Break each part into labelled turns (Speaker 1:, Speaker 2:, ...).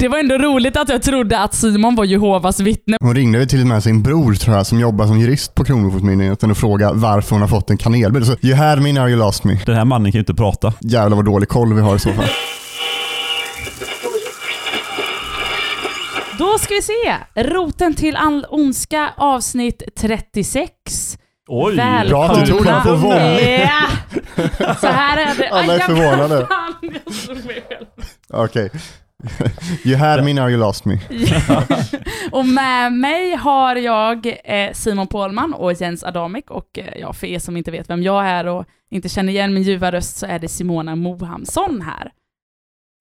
Speaker 1: Det var ändå roligt att jag trodde att Simon var Jehovas vittne.
Speaker 2: Hon ringde ju till och med sin bror tror jag, som jobbar som jurist på Kronofogdemyndigheten och frågade varför hon har fått en kanelbulle. Så, you had me now you lost me.
Speaker 3: Den här mannen kan ju inte prata.
Speaker 2: Jävlar vad dålig koll vi har i så fall.
Speaker 1: Då ska vi se. Roten till all ondska avsnitt 36.
Speaker 3: Oj!
Speaker 2: Bra att du tog den på volley.
Speaker 1: Ja. Så här är det.
Speaker 2: Alla är förvånade.
Speaker 1: Fan, jag
Speaker 2: You had me now you lost me.
Speaker 1: Och med mig har jag eh, Simon Pålman och Jens Adamik och eh, ja, för er som inte vet vem jag är och inte känner igen min ljuva röst så är det Simona Mohamsson här.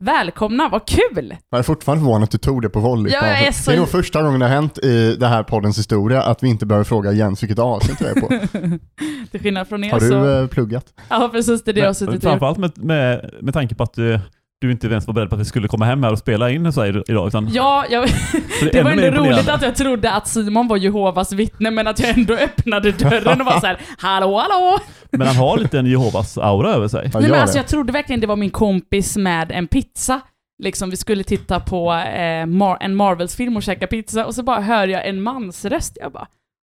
Speaker 1: Välkomna, vad kul!
Speaker 2: Jag är fortfarande förvånad att du tog det på volley.
Speaker 1: Ja, jag är så-
Speaker 2: Det är nog första gången det har hänt i det här poddens historia att vi inte behöver fråga Jens vilket avsnitt vi är på.
Speaker 1: Till skillnad från er
Speaker 2: Har
Speaker 1: så...
Speaker 2: du eh, pluggat?
Speaker 1: Ja precis, det är det jag har suttit och gjort.
Speaker 3: Framförallt med, med, med tanke på att du, du inte ens var beredd på att vi skulle komma hem här och spela in så här idag. Utan,
Speaker 1: Ja, jag,
Speaker 3: så
Speaker 1: det var ändå roligt att jag trodde att Simon var Jehovas vittne, men att jag ändå öppnade dörren och var så här: hallå hallå!
Speaker 3: Men han har lite en Jehovas aura över sig.
Speaker 1: Nej, men alltså,
Speaker 2: det.
Speaker 1: jag trodde verkligen det var min kompis med en pizza. Liksom, vi skulle titta på eh, Mar- en Marvels-film och käka pizza, och så bara hör jag en mansröst. Jag bara,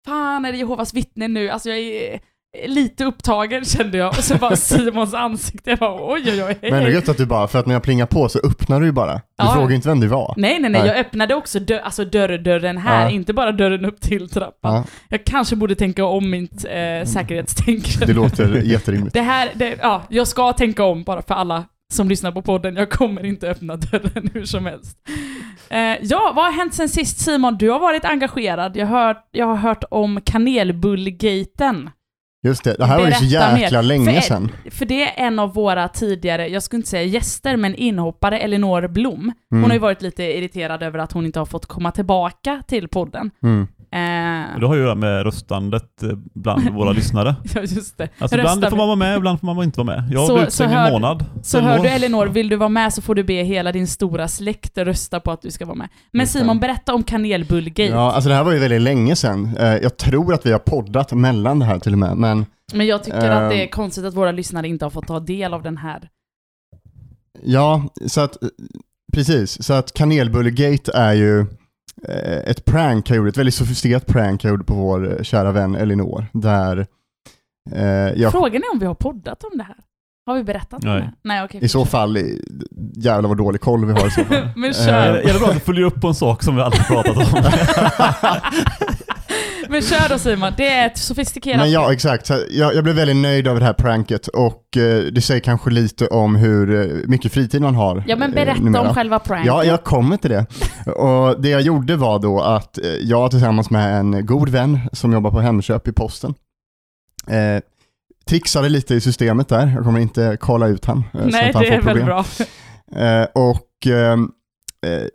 Speaker 1: fan är det Jehovas vittne nu? Alltså jag är lite upptagen kände jag, och så bara Simons ansikte. Jag bara, oj oj oj. hej,
Speaker 2: Men det är
Speaker 1: hej."
Speaker 2: gött att du bara, för att när jag plingar på så öppnar du ju bara. Du
Speaker 1: Ja.
Speaker 2: frågar inte vem det var.
Speaker 1: Nej, nej, nej, jag öppnade också dö- alltså dörr-dörren här,
Speaker 2: Ja.
Speaker 1: inte bara dörren upp till trappan.
Speaker 2: Ja,
Speaker 1: Jag kanske borde tänka om mitt eh, säkerhetstänk.
Speaker 2: det låter jätterimligt.
Speaker 1: Det här, det, ja, jag ska tänka om bara för alla som lyssnar på podden. Jag kommer inte öppna dörren hur som helst. Eh, ja, vad har hänt sen sist Simon? Du har varit engagerad. Jag hört, jag har hört om kanelbullgaten.
Speaker 2: Just det, det här var ju så jäkla
Speaker 1: mer.
Speaker 2: länge
Speaker 1: För-
Speaker 2: sedan.
Speaker 1: För det är en av våra tidigare, jag skulle inte säga gäster, men inhoppare, Elinor Blom. Hon
Speaker 2: Mm.
Speaker 1: har ju varit lite irriterad över att hon inte har fått komma tillbaka till podden.
Speaker 2: Mm.
Speaker 1: Eh,
Speaker 3: det har ju att göra med röstandet eh, bland våra lyssnare.
Speaker 1: ja, just det.
Speaker 3: Alltså ibland får man vara med, ibland får man inte vara med. Jag
Speaker 1: Så- så
Speaker 3: utslängd
Speaker 1: hör-
Speaker 3: en månad.
Speaker 1: Så hör du Elinor, vill du vara med så får du be hela din stora släkt rösta på att du ska vara med. Men. Simon, berätta om kanelbullgate.
Speaker 2: Ja, alltså det här var ju väldigt länge sedan. Eh, Jag tror att vi har poddat mellan det här till och med, men
Speaker 1: Men jag tycker att det är
Speaker 2: Ehm.
Speaker 1: konstigt att våra lyssnare inte har fått ta del av den här.
Speaker 2: ja, så att, eh, precis, så att kanelbullegate är ju eh, ett prank jag gjorde, ett väldigt sofistikerat prank jag gjorde på vår eh, kära vän Elinor, där eh, jag
Speaker 1: Frågan är om vi har poddat om det här. Har vi berättat om
Speaker 3: Nej.
Speaker 1: det? Nej, okej.
Speaker 2: i så fall, eh, jävlar vad dålig koll vi har i så fall.
Speaker 1: Men kör,
Speaker 3: det- är det bra att du följer upp på en sak som vi aldrig pratat om?
Speaker 1: men kör då Simon. Det är ett sofistikerat...
Speaker 2: Men ja, exakt. Jag, jag blev väldigt nöjd över det här pranket och eh, det säger kanske lite om hur eh, mycket fritid man har.
Speaker 1: Ja, men
Speaker 2: eh,
Speaker 1: berätta
Speaker 2: numera.
Speaker 1: om själva pranket.
Speaker 2: Ja, jag kommer till det. Och det jag gjorde var då att eh, jag tillsammans med en god vän som jobbar på Hemköp i posten eh, trixade lite i systemet där. Jag kommer inte kolla ut han. så
Speaker 1: Nej, det är väl bra.
Speaker 2: Och ehm, eh,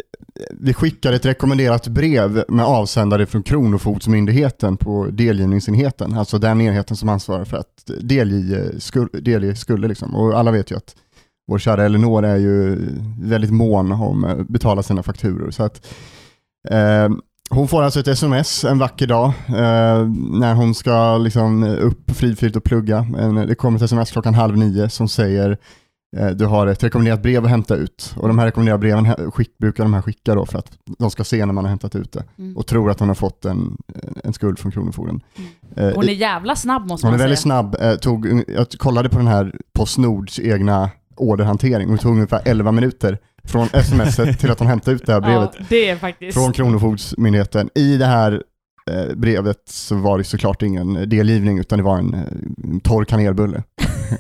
Speaker 2: vi skickar ett rekommenderat brev med avsändare från Kronofogdsmyndigheten på delgivningsenheten, alltså den enheten som ansvarar för att delge, skul, delge skulder. Liksom. Och alla vet ju att vår kära Elinor är ju väldigt mån om att betala sina fakturor. Så att, eh, hon får alltså ett sms en vacker dag eh, när hon ska liksom upp frifilt och plugga. Det kommer ett sms klockan halv nio som säger eh, du har ett rekommenderat brev att hämta ut. Och de här rekommenderade breven skick, brukar de här skicka då för att de ska se när man har hämtat ut det.
Speaker 1: Mm.
Speaker 2: Och tror att hon har fått en, en skuld från Kronofogden. Eh,
Speaker 1: Hon är jävla snabb måste
Speaker 2: hon är
Speaker 1: man
Speaker 2: väldigt
Speaker 1: säga.
Speaker 2: snabb. Eh, tog, jag kollade på den här Postnords egna orderhantering och det tog ungefär 11 minuter från smset till att hon hämtade ut det här brevet
Speaker 1: Ja, det är faktiskt...
Speaker 2: från Kronofogdsmyndigheten. I det här eh, brevet så var det såklart ingen delgivning utan det var eh, en torr kanelbulle.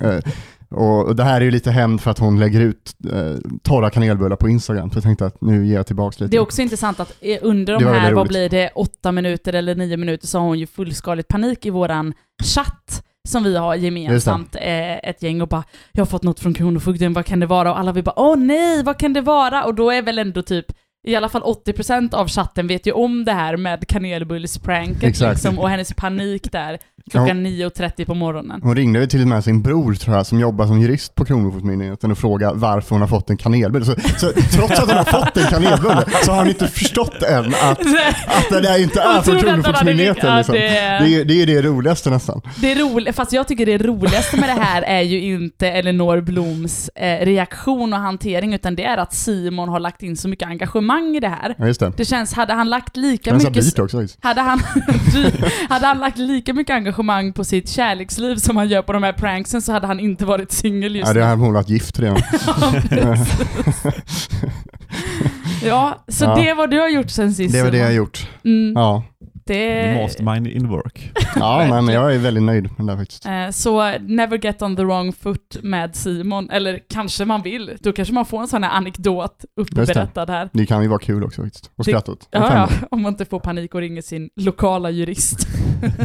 Speaker 2: Och, och det här är ju lite hämnd för att hon lägger ut eh, torra kanelbullar på Instagram. Så jag tänkte att nu ger jag tillbaka lite.
Speaker 1: Det är också intressant att eh, under de här, vad blir det, åtta minuter eller nio minuter så har hon ju fullskaligt panik i våran chatt som vi har gemensamt, eh, ett gäng och bara “Jag har fått något från Kronofogden, vad kan det vara?” och alla vi bara “Åh nej, vad kan det vara?” och då är väl ändå typ i alla fall 80% av chatten vet ju om det här med kanelbullspranket liksom, och hennes panik där klockan 9.30 på morgonen.
Speaker 2: Hon ringde väl till och med sin bror tror jag, som jobbar som jurist på Kronofogdemyndigheten och frågade varför hon har fått en kanelbulle. Så, så, trots att hon har fått en kanelbulle så har hon inte förstått än att, att det där inte är från Kronofogdemyndigheten. Liksom.
Speaker 1: det-
Speaker 2: Det, är, det är det roligaste nästan.
Speaker 1: Det är roligt, fast jag tycker det roligaste med det här är ju inte Elinor Bloms eh, reaktion och hantering, utan det är att Simon har lagt in så mycket engagemang i det här.
Speaker 2: Ja, det.
Speaker 1: Det känns, hade han lagt lika mycket...
Speaker 2: dyrt också.
Speaker 1: Hade han, hade han lagt lika mycket engagemang på sitt kärleksliv som han gör på de här pranksen så hade han inte varit singel just
Speaker 2: Ja, det
Speaker 1: nu.
Speaker 2: har hon varit gift redan.
Speaker 1: Ja, ja, så
Speaker 2: Ja.
Speaker 1: det är vad du har gjort sen sist
Speaker 2: Det var det jag
Speaker 1: Simon.
Speaker 2: gjort.
Speaker 1: Mm,
Speaker 2: Ja,
Speaker 1: det...
Speaker 3: Mastermind in work.
Speaker 2: ja men jag är väldigt nöjd med det där faktiskt.
Speaker 1: Eh, Så never get on the wrong foot med Simon, eller kanske man vill. Då kanske man får en sån här anekdot uppberättad här.
Speaker 2: Det kan ju vara kul också faktiskt. Och skratta åt.
Speaker 1: Ja, ja, om man inte får panik och ringer sin lokala jurist.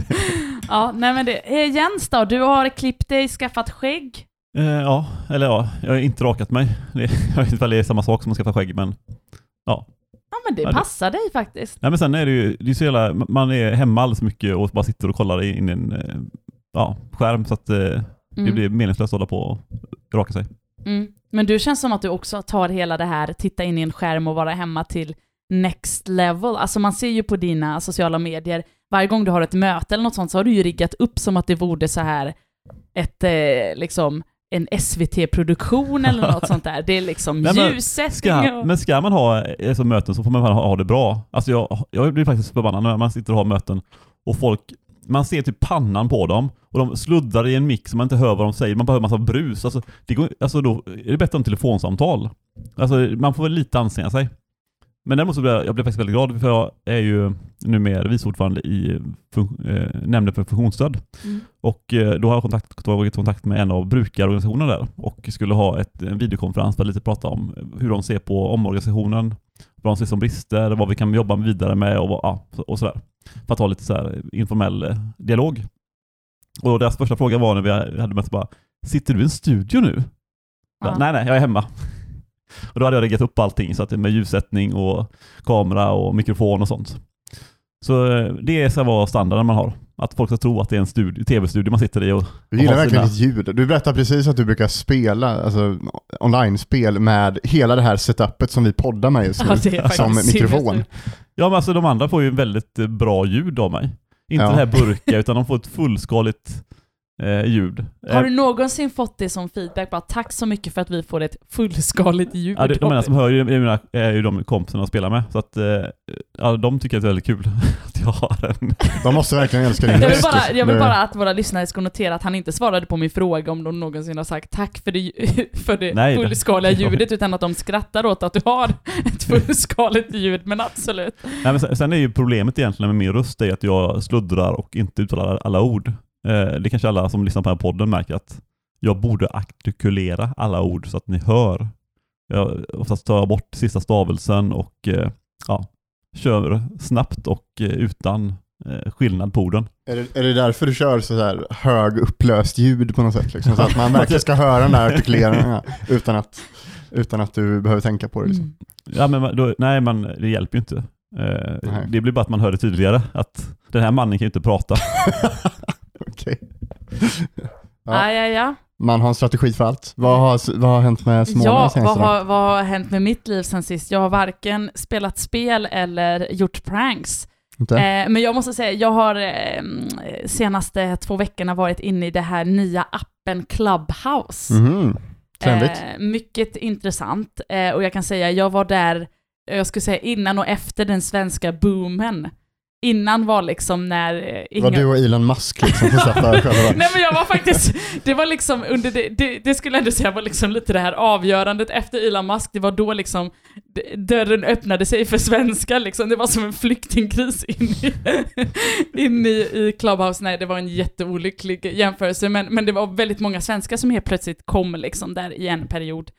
Speaker 1: ja, nej men det. Eh, Jens då, du har klippt dig, skaffat skägg.
Speaker 3: Eh, ja, eller ja, jag har inte rakat mig. Det, jag vet inte ifall det är samma sak som att skaffa skägg, men
Speaker 1: Ja men det
Speaker 3: det-
Speaker 1: passar dig faktiskt.
Speaker 3: Nej men sen är det ju, det är så jävla, man är hemma alldeles mycket och bara sitter och kollar in i en eh, ja, skärm så att eh, det
Speaker 1: Mm.
Speaker 3: blir meningslöst att hålla på och raka sig.
Speaker 1: Mm. Men du känns som att du också tar hela det här, titta in i en skärm och vara hemma till next level. Alltså man ser ju på dina sociala medier, varje gång du har ett möte eller något sånt så har du ju riggat upp som att det vore så här ett, eh, liksom, en SVT-produktion eller något sånt där. Det är liksom
Speaker 3: Nej, men
Speaker 1: ljussättning
Speaker 3: Ska,
Speaker 1: och...
Speaker 3: men ska man ha eh, så möten så får man ha, ha det bra. Alltså jag, jag blir faktiskt förbannad när man sitter och har möten och folk, man ser typ pannan på dem och de sluddrar i en mick så man inte hör vad de säger, man bara hör massa brus. Alltså, det går, alltså då är det bättre än telefonsamtal. Alltså man får väl lite anstränga sig. Men däremot så blir jag, jag blir faktiskt väldigt glad för jag är ju numera vice ordförande i fun, eh, nämnden för funktionsstöd.
Speaker 1: Mm.
Speaker 3: Och eh, då har jag kontakt, tagit kontakt med en av brukarorganisationerna där och skulle ha ett, en videokonferens för att lite prata om hur de ser på omorganisationen, vad de ser som brister, vad vi kan jobba vidare med och, ja, och sådär. För att ha lite så informell eh, dialog. Och deras första fråga var när vi hade möte bara, sitter du i en studio nu?
Speaker 1: Ja.
Speaker 3: Nej, nej, jag är hemma. Och då hade jag riggat upp allting så att det med ljussättning och kamera och mikrofon och sånt. Så eh, det är så här vad standarden man har. Att folk ska tro att det är en studio, tv-studio man sitter i och
Speaker 2: Du gillar verkligen ditt ljud. Du berättade precis att du brukar spela alltså, online-spel med hela det här setupet som vi poddar med just nu.
Speaker 1: Ja,
Speaker 2: som mikrofon.
Speaker 3: Ja men alltså de andra får ju väldigt eh, bra ljud av mig. Inte
Speaker 2: Ja.
Speaker 3: det här burka utan de får ett fullskaligt eh, ljud.
Speaker 1: Har
Speaker 3: Eh,
Speaker 1: du någonsin fått det som feedback? Bara tack så mycket för att vi får ett fullskaligt ljud.
Speaker 3: ja, det, de enda som hör ju, är, mina, är ju de kompisarna jag spelar med. Så att eh, ja, de tycker att det är väldigt kul att jag har en.
Speaker 2: De måste verkligen älska din
Speaker 1: jag vill,
Speaker 2: röst.
Speaker 1: bara, jag vill
Speaker 2: Det-
Speaker 1: bara att våra lyssnare ska notera att han inte svarade på min fråga om de någonsin har sagt tack för det, för det
Speaker 3: Nej, det-
Speaker 1: fullskaliga ljudet, utan att de skrattar åt att du har ett fullskaligt ljud, men absolut.
Speaker 3: Nej, men sen, sen är ju problemet egentligen med min röst är att jag sluddrar och inte uttalar alla ord. Eh, det kanske alla som lyssnar på den här podden märker att jag borde artikulera alla ord så att ni hör. Jag oftast tar jag bort sista stavelsen och eh, ja, kör snabbt och eh, utan skillnad på orden.
Speaker 2: Är det, är det därför du kör så här hög upplöst ljud på något sätt? Liksom, så att man verkligen ska höra den där artikuleringen utan att, utan att du behöver tänka på det. Liksom.
Speaker 1: Mm.
Speaker 3: Ja, men då, nej, men det hjälper ju inte. Eh, det blir bara att man hör det tydligare, att den här mannen kan ju inte prata.
Speaker 2: Okej. Ja.
Speaker 1: Ja, ja, ja.
Speaker 2: Man har en strategi för allt. Vad har, vad har hänt med Småland
Speaker 1: Ja,
Speaker 2: senaste
Speaker 1: vad
Speaker 2: dagen?
Speaker 1: har, vad har hänt med mitt liv sen sist? Jag har varken spelat spel eller gjort pranks.
Speaker 2: Inte?
Speaker 1: Eh, men jag måste säga, jag har eh, senaste två veckorna varit inne i det här nya appen Clubhouse.
Speaker 2: Mhm. Trendigt.
Speaker 1: Eh, mycket intressant. Eh, och jag kan säga, jag var där, jag skulle säga innan och efter den svenska boomen. Innan var liksom när eh, ingen...
Speaker 2: var du och Elon Musk liksom som satt där själva.
Speaker 1: Nej men jag var faktiskt, det var liksom under det, det, det skulle jag ändå säga var liksom lite det här avgörandet efter Elon Musk, det var då liksom dörren öppnade sig för svenskar liksom, det var som en flyktingkris in i, in i, i Clubhouse, nej det var en jätteolycklig jämförelse, men, men det var väldigt många svenskar som helt plötsligt kom liksom där i en period.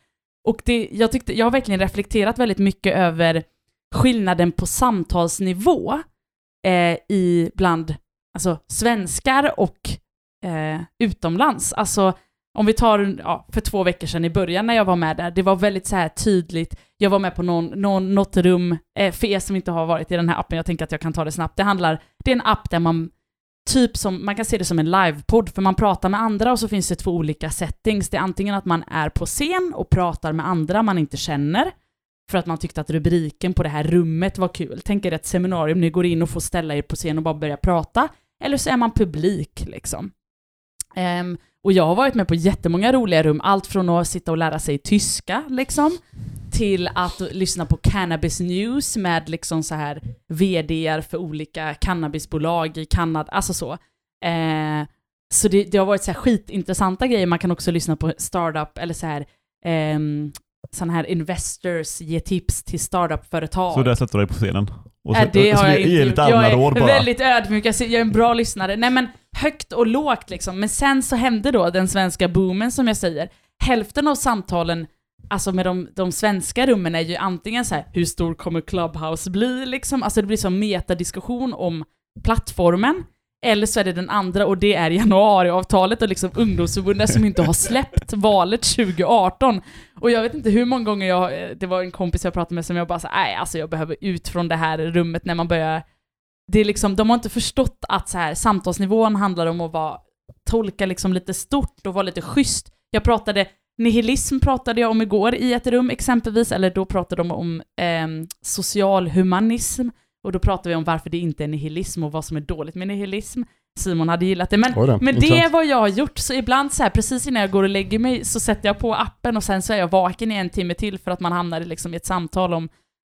Speaker 1: Och det, jag tyckte, jag har verkligen reflekterat väldigt mycket över skillnaden på samtalsnivå eh, i bland alltså, svenskar och eh, utomlands. Alltså om vi tar ja, för två veckor sedan i början när jag var med där, det var väldigt så här tydligt. Jag var med på någon, någon, något rum, eh, för er som inte har varit i den här appen, jag tänker att jag kan ta det snabbt. Det handlar, det är en app där man typ som, man kan se det som en livepodd, för man pratar med andra och så finns det två olika settings. Det är antingen att man är på scen och pratar med andra man inte känner, för att man tyckte att rubriken på det här rummet var kul. Tänk er ett seminarium, ni går in och får ställa er på scen och bara börja prata, eller så är man publik liksom. Um, och jag har varit med på jättemånga roliga rum, allt från att sitta och lära sig tyska liksom, till att lyssna på Cannabis News med liksom så här VDR för olika cannabisbolag i Kanada, alltså så. Uh, så det, det, har varit så här skitintressanta grejer, man kan också lyssna på startup eller så här um, sådana här investors ge tips till startup-företag.
Speaker 3: Så där sätter du dig på scenen?
Speaker 1: Och så, äh, det har jag inte
Speaker 3: bara?
Speaker 1: Jag är väldigt ödmjuk, jag är en bra lyssnare. Nej men högt och lågt liksom. Men sen så hände då den svenska boomen som jag säger. Hälften av samtalen, alltså med de, de svenska rummen är ju antingen så här, hur stor kommer Clubhouse bli liksom? Alltså det blir som metadiskussion om plattformen. Eller så är det den andra och det är januariavtalet och liksom ungdomsförbundet som inte har släppt valet 2018. Och jag vet inte hur många gånger jag, eh, det var en kompis jag pratade med som jag bara sa, nej alltså jag behöver ut från det här rummet när man börjar det är liksom, de har inte förstått att så här, samtalsnivån handlar om att vara, tolka liksom lite stort och vara lite schysst. Jag pratade, nihilism pratade jag om igår i ett rum exempelvis, eller då pratade de om eh, socialhumanism, och då pratade vi om varför det inte är nihilism och vad som är dåligt med nihilism. Simon hade gillat det, men,
Speaker 2: då,
Speaker 1: men det är vad jag har gjort, så ibland så här, precis innan jag går och lägger mig så sätter jag på appen och sen så är jag vaken i en timme till för att man hamnar liksom i ett samtal om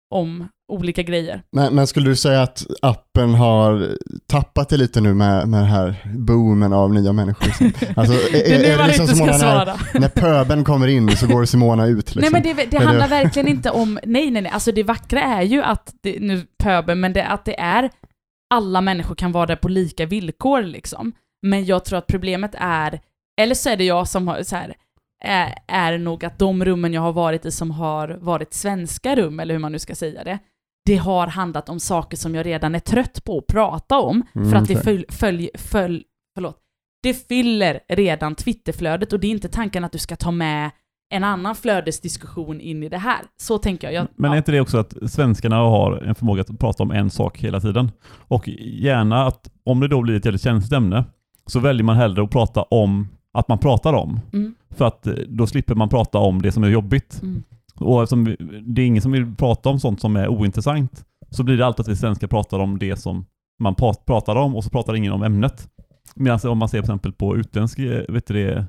Speaker 1: om olika grejer.
Speaker 2: Men, men, skulle du säga att appen har tappat det lite nu med, med den här boomen av nya människor?
Speaker 1: Alltså, är, det är nu är man liksom svara.
Speaker 2: När, när pöben kommer in så går Simona ut. Liksom.
Speaker 1: Nej men det, det handlar det... verkligen inte om, nej nej nej, alltså det vackra är ju att, det, nu pöben, men det, att det är, alla människor kan vara där på lika villkor liksom. Men jag tror att problemet är, eller så är det jag som har så här, är, är nog att de rummen jag har varit i som har varit svenska rum, eller hur man nu ska säga det, det har handlat om saker som jag redan är trött på att prata om, mm, för att det följ, följ, följ, förlåt, det fyller redan Twitterflödet och det är inte tanken att du ska ta med en annan flödesdiskussion in i det här. Så tänker jag. jag
Speaker 3: Men är inte det också att svenskarna har en förmåga att prata om en sak hela tiden? Och gärna att om det då blir ett jävligt känsligt ämne, så väljer man hellre att prata om att man pratar om. Mm. För att eh, då slipper man prata om det som är jobbigt. Mm. Och eftersom det är ingen som vill prata om sånt som är ointressant, så blir det alltid att vi svenskar pratar om det som man pratar om och så pratar ingen om ämnet. Medan om man ser till exempel på utländsk eh, vet du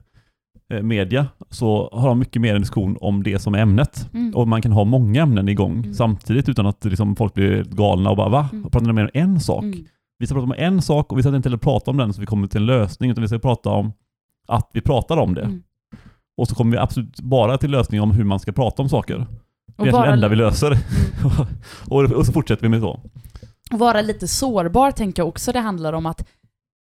Speaker 3: eh, media så har de mycket mer en diskussion om det som är ämnet. Mm. Och man kan ha många ämnen igång mm. samtidigt utan att liksom, folk blir galna och bara va? Mm. Pratar ni mer om en sak? Mm. Vi ska prata om en sak och vi ska inte heller prata om den så vi kommer till en lösning utan vi ska prata om att vi pratar om det. Och så kommer vi absolut bara till lösning om hur man ska prata om saker. Det är det enda vi löser. Mm. och, och så fortsätter vi med så.
Speaker 1: Vara lite sårbar tänker jag också det handlar om att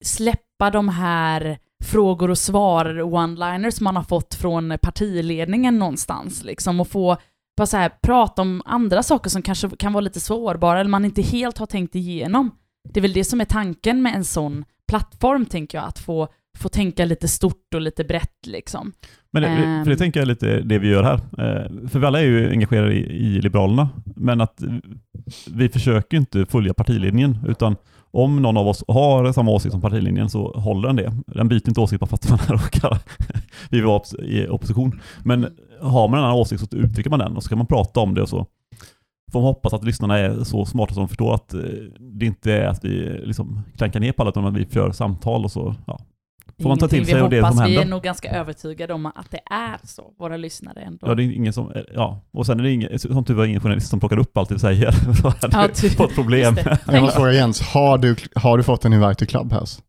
Speaker 1: släppa de här frågor och svar, one-liners man har fått från partiledningen någonstans liksom och få bara så här, prata om andra saker som kanske kan vara lite sårbara eller man inte helt har tänkt igenom. Det är väl det som är tanken med en sån plattform, tänker jag, att få få tänka lite stort och lite brett liksom.
Speaker 3: Men det, för det ehm. tänker jag lite det vi gör här. Eh, för vi alla är ju engagerade i, i Liberalerna, men att vi försöker inte följa partilinjen, utan om någon av oss har samma åsikt som partilinjen så håller den det. Den byter inte åsikt bara för att man råkar vi var i opposition. Men har man en annan åsikt så uttrycker man den och så kan man prata om det och så får man hoppas att lyssnarna är så smarta som de förstår att eh, det inte är att vi liksom klankar ner på alla utan att vi för samtal och så ja, Får man ta till sig av det som händer?
Speaker 1: Vi är nog ganska övertygade om att det är så, våra lyssnare ändå.
Speaker 3: Ja, det är ingen som, ja, och sen är det ingen, som tur var ingen journalist som plockar upp allt du säger. Så hade ja, fått problem.
Speaker 2: Jag måste fråga Jens, har du, har du fått en invite till Clubhouse?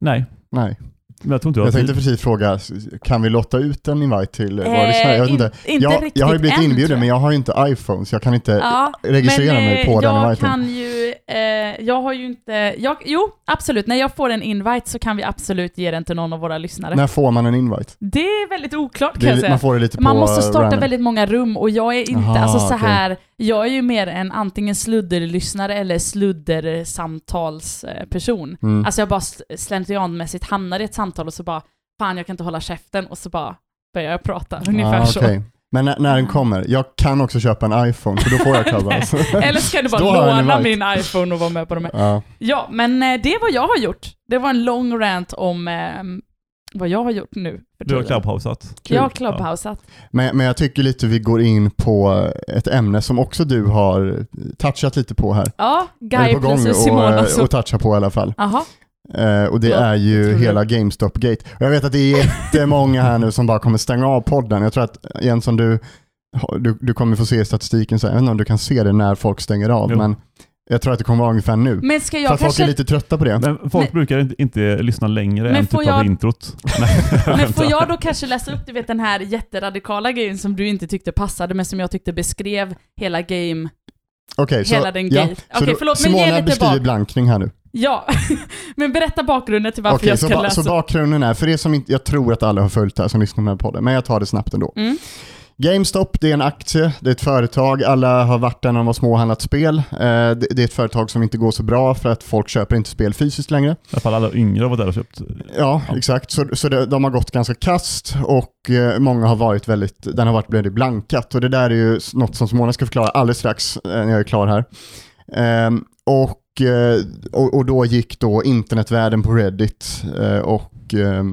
Speaker 3: Nej.
Speaker 2: Nej.
Speaker 3: Men jag, tror inte
Speaker 2: jag, jag tänkte precis fråga, kan vi lotta ut en invite till våra eh, lyssnare? Jag, vet inte. inte jag, jag har ju blivit inbjuden men jag har ju inte iPhone så jag kan inte ja, registrera men, mig på eh, den inviten.
Speaker 1: Kan ju, eh, jag har ju inte, jag, jo absolut, när jag får en invite så kan vi absolut ge den till någon av våra lyssnare.
Speaker 2: När får man en invite?
Speaker 1: Det är väldigt oklart kan det, jag säga.
Speaker 2: Man får det lite på
Speaker 1: Man måste starta random. väldigt många rum och jag är inte, Aha, alltså så okay. här jag är ju mer en antingen sludderlyssnare eller sluddersamtalsperson. Mm. Alltså jag bara slentrianmässigt hamnar i ett samtal och så bara fan jag kan inte hålla käften och så bara börjar jag prata, ungefär
Speaker 2: ah,
Speaker 1: så.
Speaker 2: okej. Men när, när den kommer, jag kan också köpa en iPhone, för då får jag Clubhouse.
Speaker 1: Eller ska du bara låna min iPhone och vara med på de här?
Speaker 2: ja.
Speaker 1: Ja, men eh, det är vad jag har gjort. Det var en lång rant om eh, vad jag har gjort nu
Speaker 3: Du har clubhouseat.
Speaker 1: Jag har clubhouseat.
Speaker 2: men, men jag tycker lite vi går in på ett ämne som också du har touchat lite på här.
Speaker 1: Ja, Guy plus Simona.
Speaker 2: och,
Speaker 1: så-
Speaker 2: och toucha på i alla fall.
Speaker 1: Jaha.
Speaker 2: Eh, och det
Speaker 1: Ja,
Speaker 2: är ju hela GameStop-gate. Och jag vet att det är jättemånga här nu som bara kommer stänga av podden. Jag tror att Jens, om du, du, du kommer få se i statistiken, så jag vet inte om du kan se det när folk stänger av,
Speaker 3: Jo.
Speaker 2: men jag tror att det kommer vara ungefär nu.
Speaker 1: Men ska
Speaker 2: För
Speaker 1: jag
Speaker 2: folk
Speaker 1: kanske...
Speaker 2: är lite trötta på det.
Speaker 3: Men folk
Speaker 1: Men-
Speaker 3: brukar inte, inte lyssna längre
Speaker 1: Men
Speaker 3: än typ av
Speaker 1: jag-
Speaker 3: introt.
Speaker 1: Men får jag då kanske läsa upp, du vet den här jätteradikala grejen som du inte tyckte passade, men som jag tyckte beskrev hela game...
Speaker 2: Okej, så,
Speaker 1: Hela den
Speaker 2: ja, så då-
Speaker 1: förlåt, men ge
Speaker 2: Simona
Speaker 1: lite
Speaker 2: beskriver
Speaker 1: bak-
Speaker 2: blankning här nu.
Speaker 1: Ja, men berätta bakgrunden till varför
Speaker 2: Okej,
Speaker 1: jag
Speaker 2: så,
Speaker 1: ska
Speaker 2: ba,
Speaker 1: läsa.
Speaker 2: så bakgrunden är, för er som inte, jag tror att alla har följt det här som lyssnar på den här podden, men jag tar det snabbt ändå.
Speaker 1: Mm.
Speaker 2: GameStop, det är en aktie, det är ett företag, alla har varit där när de var små och handlat spel. Eh, det, det är ett företag som inte går så bra för att folk köper inte spel fysiskt längre.
Speaker 3: I alla fall alla yngre har varit där och köpt.
Speaker 2: Ja,
Speaker 3: Ja.
Speaker 2: exakt. Så, så det, de har gått ganska kast och eh, många har varit väldigt, den har varit väldigt blankat. Och det där är ju något som Simona ska förklara alldeles strax eh, när jag är klar här. Ehm, och, Eh, och, och då gick då internetvärlden på Reddit eh, och eh,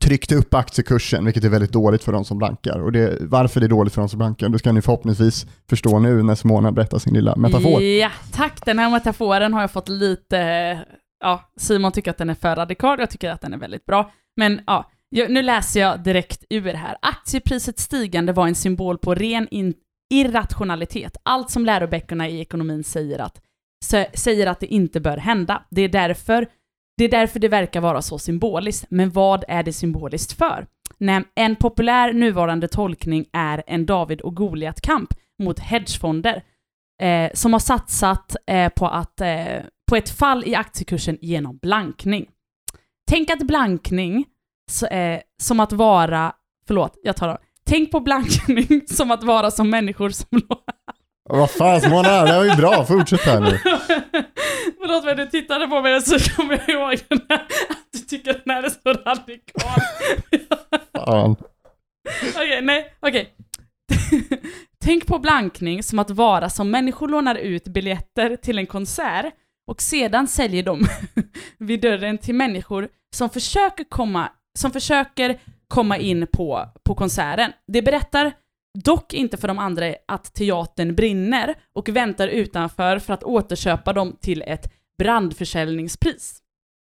Speaker 2: tryckte upp aktiekursen, vilket är väldigt dåligt för de som blankar. Och det, varför det är dåligt för de som blankar, det ska ni förhoppningsvis förstå nu när Simona berättar sin lilla metafor.
Speaker 1: Ja, tack. Den här metaforen har jag fått lite... Ja, Simon tycker att den är för radikal, jag tycker att den är väldigt bra. Men ja, nu läser jag direkt ur här. Aktiepriset stigande var en symbol på ren irrationalitet. Allt som läroböckerna i ekonomin säger att, säger att det inte bör hända. Det är därför det är därför det verkar vara så symboliskt. Men vad är det symboliskt för? Nej, en populär nuvarande tolkning är en David och Goliat-kamp mot hedgefonder eh, som har satsat eh, på, att, eh, på ett fall i aktiekursen genom blankning. Tänk att blankning så, eh, som att vara, förlåt, jag tar det. Tänk på blankning som att vara som människor som
Speaker 2: Vad fan Simona, det var ju bra, fortsätt här nu.
Speaker 1: Förlåt men du tittade på mig så kommer jag ihåg den här, att du tycker den här är så radikal.
Speaker 2: Fan.
Speaker 1: Okej, nej, okej. Tänk på blankning som att vara som människor lånar ut biljetter till en konsert och sedan säljer dem vid dörren till människor som försöker komma, som försöker komma in på, på konserten. Det berättar dock inte för de andra att teatern brinner och väntar utanför för att återköpa dem till ett brandförsäljningspris.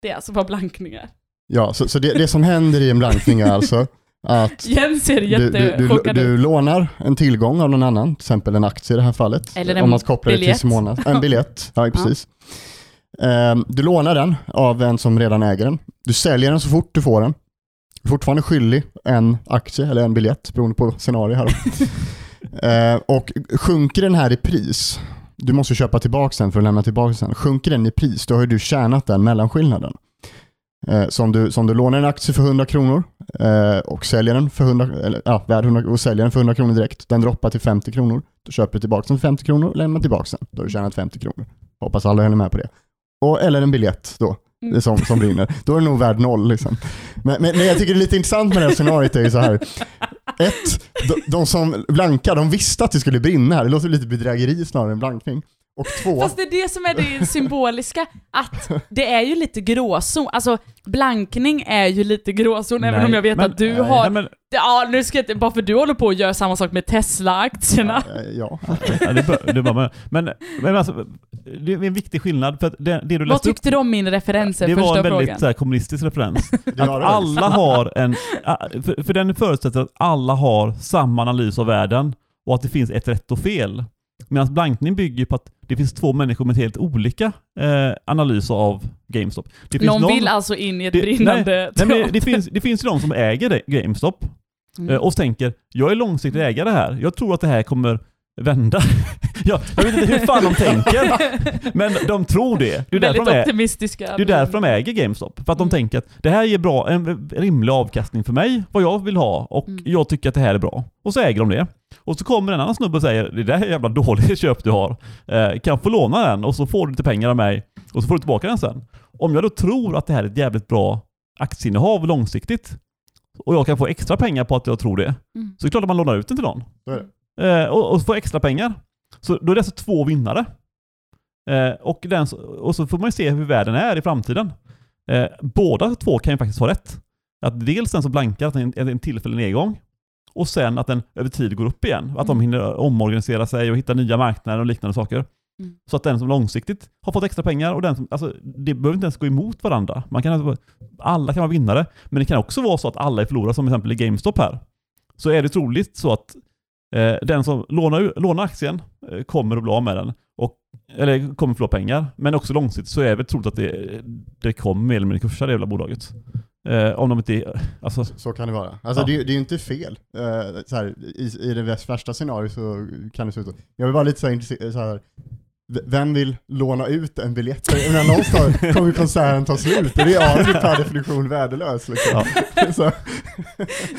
Speaker 1: Det är alltså vad blankning är.
Speaker 2: Ja, så, så det, det som händer i en blankning är alltså att
Speaker 1: Jens ser
Speaker 2: du, du, du, du lånar en tillgång av någon annan, till exempel en aktie i det här fallet.
Speaker 1: Eller en
Speaker 2: om man kopplar det till
Speaker 1: biljett.
Speaker 2: Simona. En biljett, ja precis. Ehm, du lånar den av en som redan äger den. Du säljer den så fort du får den. Fortfarande skyldig en aktie eller en biljett beroende på scenario här. Ehm, och sjunker den här i pris, du måste köpa tillbaka den för att lämna tillbaka den. Sjunker den i pris, då har du tjänat den mellanskillnaden. Eh, så om du, så om du lånar en aktie för 100 kronor eh, och säljer den för 100, eller, ja, värd 100, och säljer den för 100 kronor direkt, den droppar till 50 kronor. Då köper du tillbaka den för 50 kronor och lämnar tillbaka den. Då har du tjänat 50 kronor. Hoppas alla hänger med på det. Och, eller en biljett då, som, som brinner. Då är det nog värd noll. Liksom. Men, men, men jag tycker det är lite intressant med det här scenariot är ju så här. Ett, de, de som blankar, de visste att det skulle brinna här. Det låter lite bedrägeri snarare än blankning. Och två,
Speaker 1: Fast det är det som är det symboliska, att det är ju lite gråzon. Alltså, blankning är ju lite gråzon, även
Speaker 3: Nej,
Speaker 1: om jag vet
Speaker 3: men-
Speaker 1: att du
Speaker 2: nej,
Speaker 1: har...
Speaker 3: Nej, men,
Speaker 1: Ja, nu ska jag. Bara för du håller på att göra samma sak med Tesla-aktierna.
Speaker 2: Eh, ja.
Speaker 3: ja, det, bör, det. Men, men alltså, det är en viktig skillnad för att det, det du
Speaker 1: Vad
Speaker 3: läste upp
Speaker 1: tyckte du om min referens? är
Speaker 3: det var en väldigt
Speaker 1: frågan.
Speaker 3: så här, kommunistisk referens. Att alla har en, för, för den förutsätter att alla har samma analys av världen och att det finns ett rätt och fel. Medan blankning bygger på att det finns två människor med helt olika eh, analyser av GameStop. Finns
Speaker 1: Någon vill alltså in i ett
Speaker 3: det-
Speaker 1: brinnande
Speaker 3: Nej,
Speaker 1: teater.
Speaker 3: det, finns, det finns ju de som äger det, GameStop
Speaker 1: Mm.
Speaker 3: eh, och tänker jag är långsiktig ägare här. Jag tror att det här kommer vända. ja, jag vet inte hur fan de tänker, men de tror det. Det är därför de är,
Speaker 1: optimistiska.
Speaker 3: det är därför de äger GameStop. För att de
Speaker 1: Mm.
Speaker 3: tänker att det här ger bra, en rimlig avkastning för mig, vad jag vill ha, och
Speaker 1: Mm.
Speaker 3: jag tycker att det här är bra. Och så äger de det. Och så kommer en annan snubbe och säger det där är jävla dåligt köp du har. Eh, kan jag få låna den? Och så får du lite pengar av mig, och så får du tillbaka den sen. Om jag då tror att det här är ett jävligt bra aktieinnehav långsiktigt, och jag kan få extra pengar på att jag tror det,
Speaker 1: Mm.
Speaker 3: så är det klart att man lånar ut den till någon. Eh, och, och få extra pengar. Så då är det alltså två vinnare. Eh, och, den, och så får man ju se hur världen är i framtiden. Eh, båda två kan ju faktiskt ha rätt. Att dels den som blankar, att det är en, en tillfällig nedgång, och sen att den över tid går upp igen. Att de
Speaker 1: Mm.
Speaker 3: hinner omorganisera sig och hitta nya marknader och liknande saker.
Speaker 1: Mm.
Speaker 3: Så att den som långsiktigt har fått extra pengar och den som, alltså det behöver inte ens gå emot varandra. Man kan, alltså- alla kan vara vinnare, men det kan också vara så att alla är förlorare, som till exempel i GameStop här. Så är det troligt så att eh, den som lånar, lånar aktien eh, kommer att bli av med den. Och, eller kommer att förlora pengar. Men också långsiktigt så är det troligt att det, det kommer mer eller mindre kursa det jävla bolaget. Eh, om de inte... Alltså,
Speaker 2: Så kan det vara. Alltså
Speaker 3: Ja.
Speaker 2: det, det är ju inte fel. Eh, så här, i, I det värst- värsta scenariot så kan det se ut så. Jag vill bara lite så här, så här vem vill låna ut en biljett? För någonstans kommer konserten ta slut och det är ju per definition värdelös. Liksom. Så,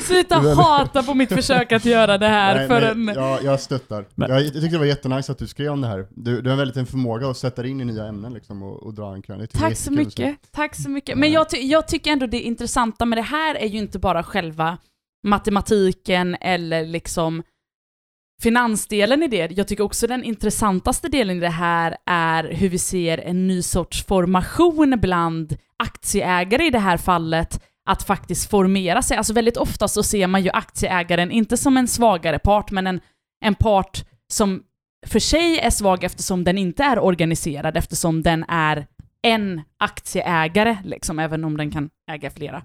Speaker 1: Sluta hata på mitt försök att göra det här
Speaker 2: nej,
Speaker 1: för
Speaker 2: nej,
Speaker 1: en...
Speaker 2: jag, jag stöttar.
Speaker 3: Men-
Speaker 2: Jag, jag tyckte det var jättenice att du skrev om det här. Du, du har väldigt en förmåga att sätta dig in i nya ämnen liksom, och, och dra en krön.
Speaker 1: Tack så mycket. Tack så mycket. Men jag, ty jag tycker ändå det intressanta med det här är ju inte bara själva matematiken eller liksom finansdelen i det. Jag tycker också den intressantaste delen i det här är hur vi ser en ny sorts formation bland aktieägare i det här fallet att faktiskt formera sig. Alltså väldigt ofta så ser man ju aktieägaren inte som en svagare part, men en, en part som för sig är svag eftersom den inte är organiserad, eftersom den är en aktieägare, liksom, även om den kan äga flera.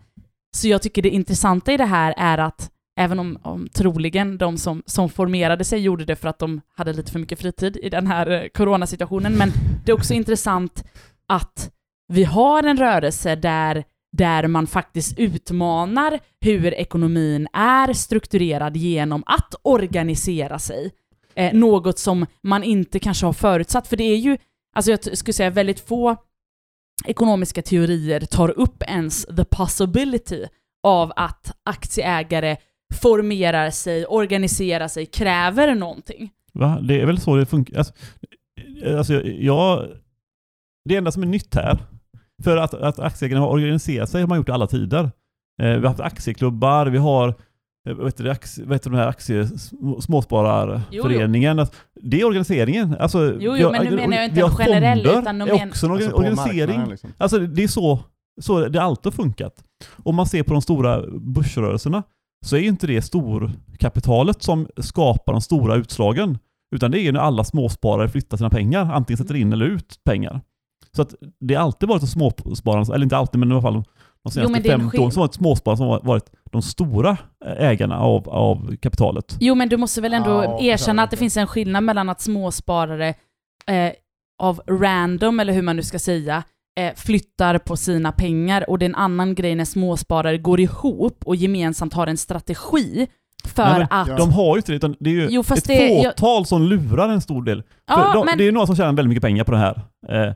Speaker 1: Så jag tycker det intressanta i det här är att även om, om troligen de som, som formerade sig gjorde det för att de hade lite för mycket fritid i den här eh, coronasituationen, men det är också intressant att vi har en rörelse där, där man faktiskt utmanar hur ekonomin är strukturerad genom att organisera sig. Eh, något som man inte kanske har förutsatt, för det är ju, alltså jag skulle säga väldigt få ekonomiska teorier tar upp ens the possibility av att aktieägare formerar sig, organiserar sig, kräver någonting.
Speaker 3: Va? Det är väl så det funkar. Alltså, alltså jag, det enda som är nytt här, för att, att aktieägarna har organiserat sig har man gjort i alla tider. Eh, vi har haft aktieklubbar, vi har eh, vad heter det, aktie, vad heter de här aktie, sm- småspararföreningen. Alltså, Det är organiseringen. Alltså,
Speaker 1: Jo,
Speaker 3: vi
Speaker 1: jo,
Speaker 3: har-
Speaker 1: men nu menar jag inte en generell, utan de
Speaker 3: är också en
Speaker 2: Alltså
Speaker 3: organisering.
Speaker 2: liksom.
Speaker 3: Alltså det är så, så det alltid har funkat. Om man ser på de stora börsrörelserna så är ju inte det storkapitalet som skapar de stora utslagen. Utan det är ju när alla småsparare flyttar sina pengar, antingen sätter in eller ut pengar. Så att det har alltid varit de småspararna, eller inte alltid men i alla fall de
Speaker 1: Jo,
Speaker 3: senaste 50 åren, har varit småspararna som har varit de stora ägarna av, av kapitalet.
Speaker 1: Jo, men du måste väl ändå
Speaker 2: Ja,
Speaker 1: erkänna att det finns en skillnad mellan att småsparare eh, av random, eller hur man nu ska säga, eh, flyttar på sina pengar och det är en annan grej när småsparare går ihop och gemensamt har en strategi för
Speaker 3: Nej,
Speaker 1: att...
Speaker 2: Ja.
Speaker 3: De har ju inte det, utan det är ju
Speaker 1: Jo,
Speaker 3: ett
Speaker 1: det- jag-
Speaker 3: fåtal som lurar en stor del. För
Speaker 1: Ja,
Speaker 3: de,
Speaker 1: men-
Speaker 3: Det är ju några som tjänar väldigt mycket pengar på den här, eh,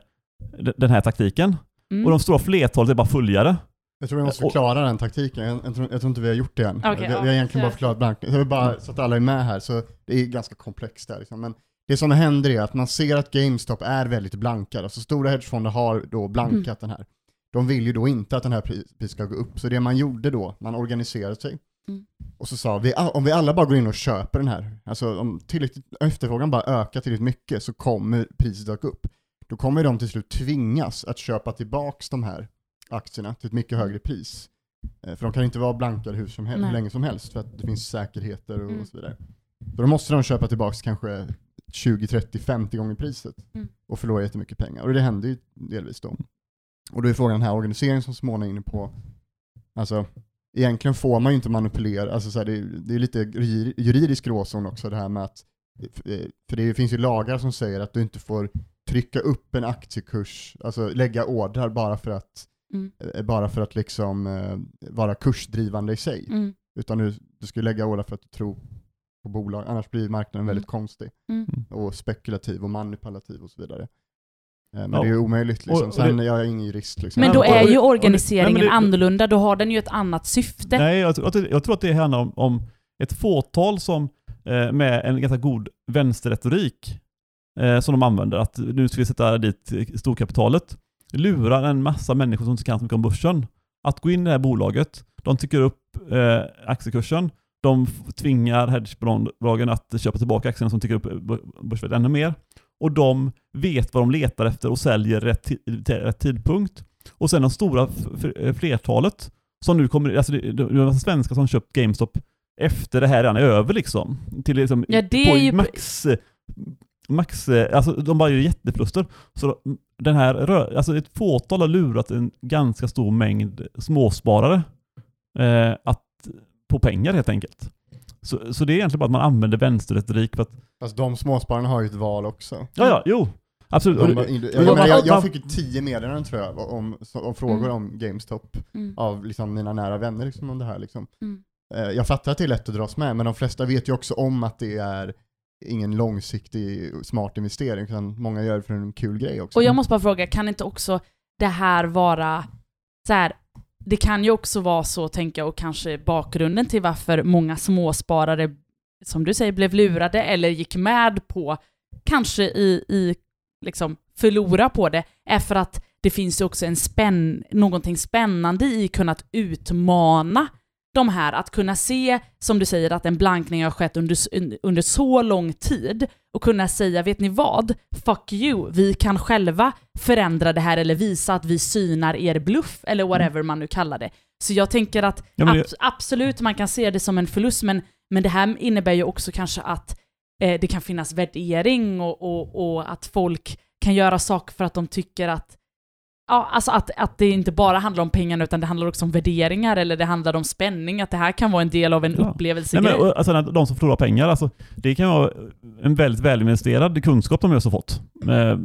Speaker 3: den här taktiken.
Speaker 1: Mm.
Speaker 3: Och de stora flertalet är bara följare.
Speaker 2: Jag tror vi måste
Speaker 3: Och-
Speaker 2: förklara den taktiken. Jag, jag, tror, jag tror inte vi har gjort det än.
Speaker 1: Okej,
Speaker 2: vi,
Speaker 1: ja,
Speaker 2: vi har egentligen bara
Speaker 1: kör.
Speaker 2: förklarat blankning. Så, vi bara, så att alla är med här, så det är ganska komplext där. Liksom. Men det som händer är att man ser att GameStop är väldigt blankad. Alltså stora hedgefonder har då blankat
Speaker 1: Mm.
Speaker 2: den här. De vill ju då inte att den här pri- priset ska gå upp. Så det man gjorde då, man organiserade sig.
Speaker 1: Mm.
Speaker 2: Och så sa vi, "Ah, om vi alla bara går in och köper den här, alltså om tillräckligt, efterfrågan bara ökar tillräckligt mycket så kommer priset att gå upp. Då kommer de till slut tvingas att köpa tillbaks de här aktierna till ett mycket högre pris. Eh, För de kan inte vara blankade hur, som helst, hur länge som helst för att det finns säkerheter och,
Speaker 1: Mm.
Speaker 2: så vidare. Då måste de köpa tillbaks kanske 20, 30, 50 gånger priset
Speaker 1: Mm.
Speaker 2: och förlora jättemycket pengar. Och det händer ju delvis då. Och då är frågan den här organiseringen som Simona är inne på, alltså egentligen får man ju inte manipulera, alltså så här, det, är, det är lite juri- juridisk gråzon också det här med att, eh, för det finns ju lagar som säger att du inte får trycka upp en aktiekurs, alltså lägga ordrar bara för att,
Speaker 1: Mm.
Speaker 2: eh, bara för att liksom eh, vara kursdrivande i sig.
Speaker 1: Mm.
Speaker 2: Utan du, du ska lägga ordrar för att du tror på bolag, annars blir marknaden väldigt
Speaker 1: Mm.
Speaker 2: konstig.
Speaker 1: Mm.
Speaker 2: Och spekulativ och manipulativ och så vidare. Eh, Men
Speaker 3: Ja.
Speaker 2: det är ju omöjligt liksom. Sen
Speaker 3: det-
Speaker 2: jag är ingen jurist liksom.
Speaker 1: Men då är ju organiseringen
Speaker 3: nej, det-
Speaker 1: annorlunda, då har den ju ett annat syfte.
Speaker 3: Nej, jag, tror- jag, tror- jag tror att det handlar om, om ett fåtal som eh, med en ganska god vänsterretorik eh, som de använder, att nu ska vi sätta dit storkapitalet, lurar en massa människor som inte kan så mycket om börsen att gå in i det här bolaget. De tycker upp eh, aktiekursen. De tvingar hedgebolagen att köpa tillbaka aktierna som tycker upp börsvärdet ännu mer. Och de vet vad de letar efter och säljer rätt, rätt tidpunkt. Och sen de stora eh, flertalet som nu kommer, alltså det, är massa svenskar som köpt GameStop efter det här redan är över liksom. Till liksom
Speaker 1: Ja,
Speaker 3: på
Speaker 1: ju-
Speaker 3: max, max, eh, alltså de bara gör jätteförluster. Så den här, alltså ett fåtal har lurat en ganska stor mängd småsparare eh, att, på pengar helt enkelt. Så, så det är egentligen bara att man använder vänsterretorik för att,
Speaker 2: Fast de småspararna har ju ett val också.
Speaker 3: ja ja, jo. Absolut.
Speaker 2: De, jag,
Speaker 3: men
Speaker 2: jag, menar, jag, jag fick ju tio meddelanden tror jag om, om frågor
Speaker 1: Mm.
Speaker 2: om GameStop
Speaker 1: Mm.
Speaker 2: av liksom mina nära vänner liksom, om det här. Liksom.
Speaker 1: Mm.
Speaker 2: Eh, Jag fattar att det är lätt att dras med, men de flesta vet ju också om att det är ingen långsiktig smart investering, utan många gör det för en kul grej också.
Speaker 1: Och jag måste bara fråga, kan inte också det här vara så här, det kan ju också vara så, tänker jag, och kanske bakgrunden till varför många småsparare, som du säger, blev lurade eller gick med på, kanske i, i liksom förlora på det, är för att det finns ju också en spänn, någonting spännande i kunnat utmana de här, att kunna se, som du säger, att en blankning har skett under, under så lång tid och kunna säga, vet ni vad? Fuck you, vi kan själva förändra det här eller visa att vi synar er bluff, eller whatever man nu kallar det. Så jag tänker att
Speaker 3: Ja, det-
Speaker 1: abs- absolut, man kan se det som en förlust, men, men det här innebär ju också kanske att eh, det kan finnas värdering och, och, och att folk kan göra saker för att de tycker att Ja, alltså att, att det inte bara handlar om pengarna utan det handlar också om värderingar eller det handlar om spänning, att det här kan vara en del av en
Speaker 3: Ja. Nej,
Speaker 1: upplevelsegrej.
Speaker 3: men, och, alltså, de som förlorar pengar, alltså, det kan vara en väldigt välinvesterad kunskap de just har fått. Eh,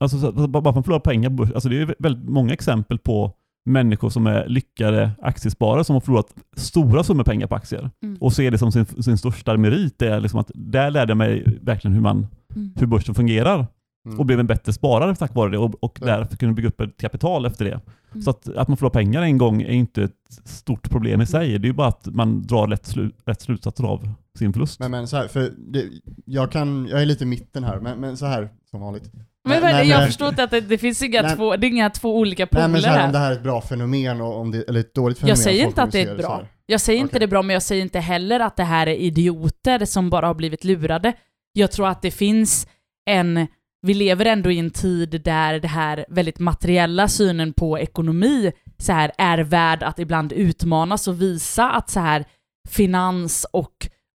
Speaker 3: alltså, så, bara för att förlora pengar, på börs- alltså, det är väldigt många exempel på människor som är lyckade aktiesparare som har förlorat stora summor pengar på aktier
Speaker 1: Mm.
Speaker 3: och ser det som sin, sin största merit. Det är liksom att där lärde jag mig verkligen hur, man,
Speaker 1: Mm.
Speaker 3: hur börsen fungerar
Speaker 2: Mm.
Speaker 3: och blev en bättre sparare tack vare det och, och
Speaker 2: Ja.
Speaker 3: därför kunde bygga upp ett kapital efter det.
Speaker 1: Mm.
Speaker 3: Så att, att man förlorar pengar en gång är inte ett stort problem i sig. Det är ju bara att man drar rätt, slu, rätt slutsatser av sin förlust.
Speaker 2: Men, men så här, för det, jag, kan, jag är lite i mitten här, men, men så här som vanligt.
Speaker 1: Men, men,
Speaker 2: nej,
Speaker 1: jag
Speaker 2: men-
Speaker 1: förstår inte att det, det finns inga
Speaker 2: Nej.
Speaker 1: två, det är inga två olika poler
Speaker 2: Nej men så här, om det här är ett bra fenomen och om det, eller ett dåligt fenomen.
Speaker 1: Jag säger inte att det är ett bra. Jag säger inte
Speaker 2: Okej.
Speaker 1: det är bra, men jag säger inte heller att det här är idioter som bara har blivit lurade. Jag tror att det finns en... Vi lever ändå i en tid där det här väldigt materiella synen på ekonomi så här, är värd att ibland utmanas och visa att så här finans och,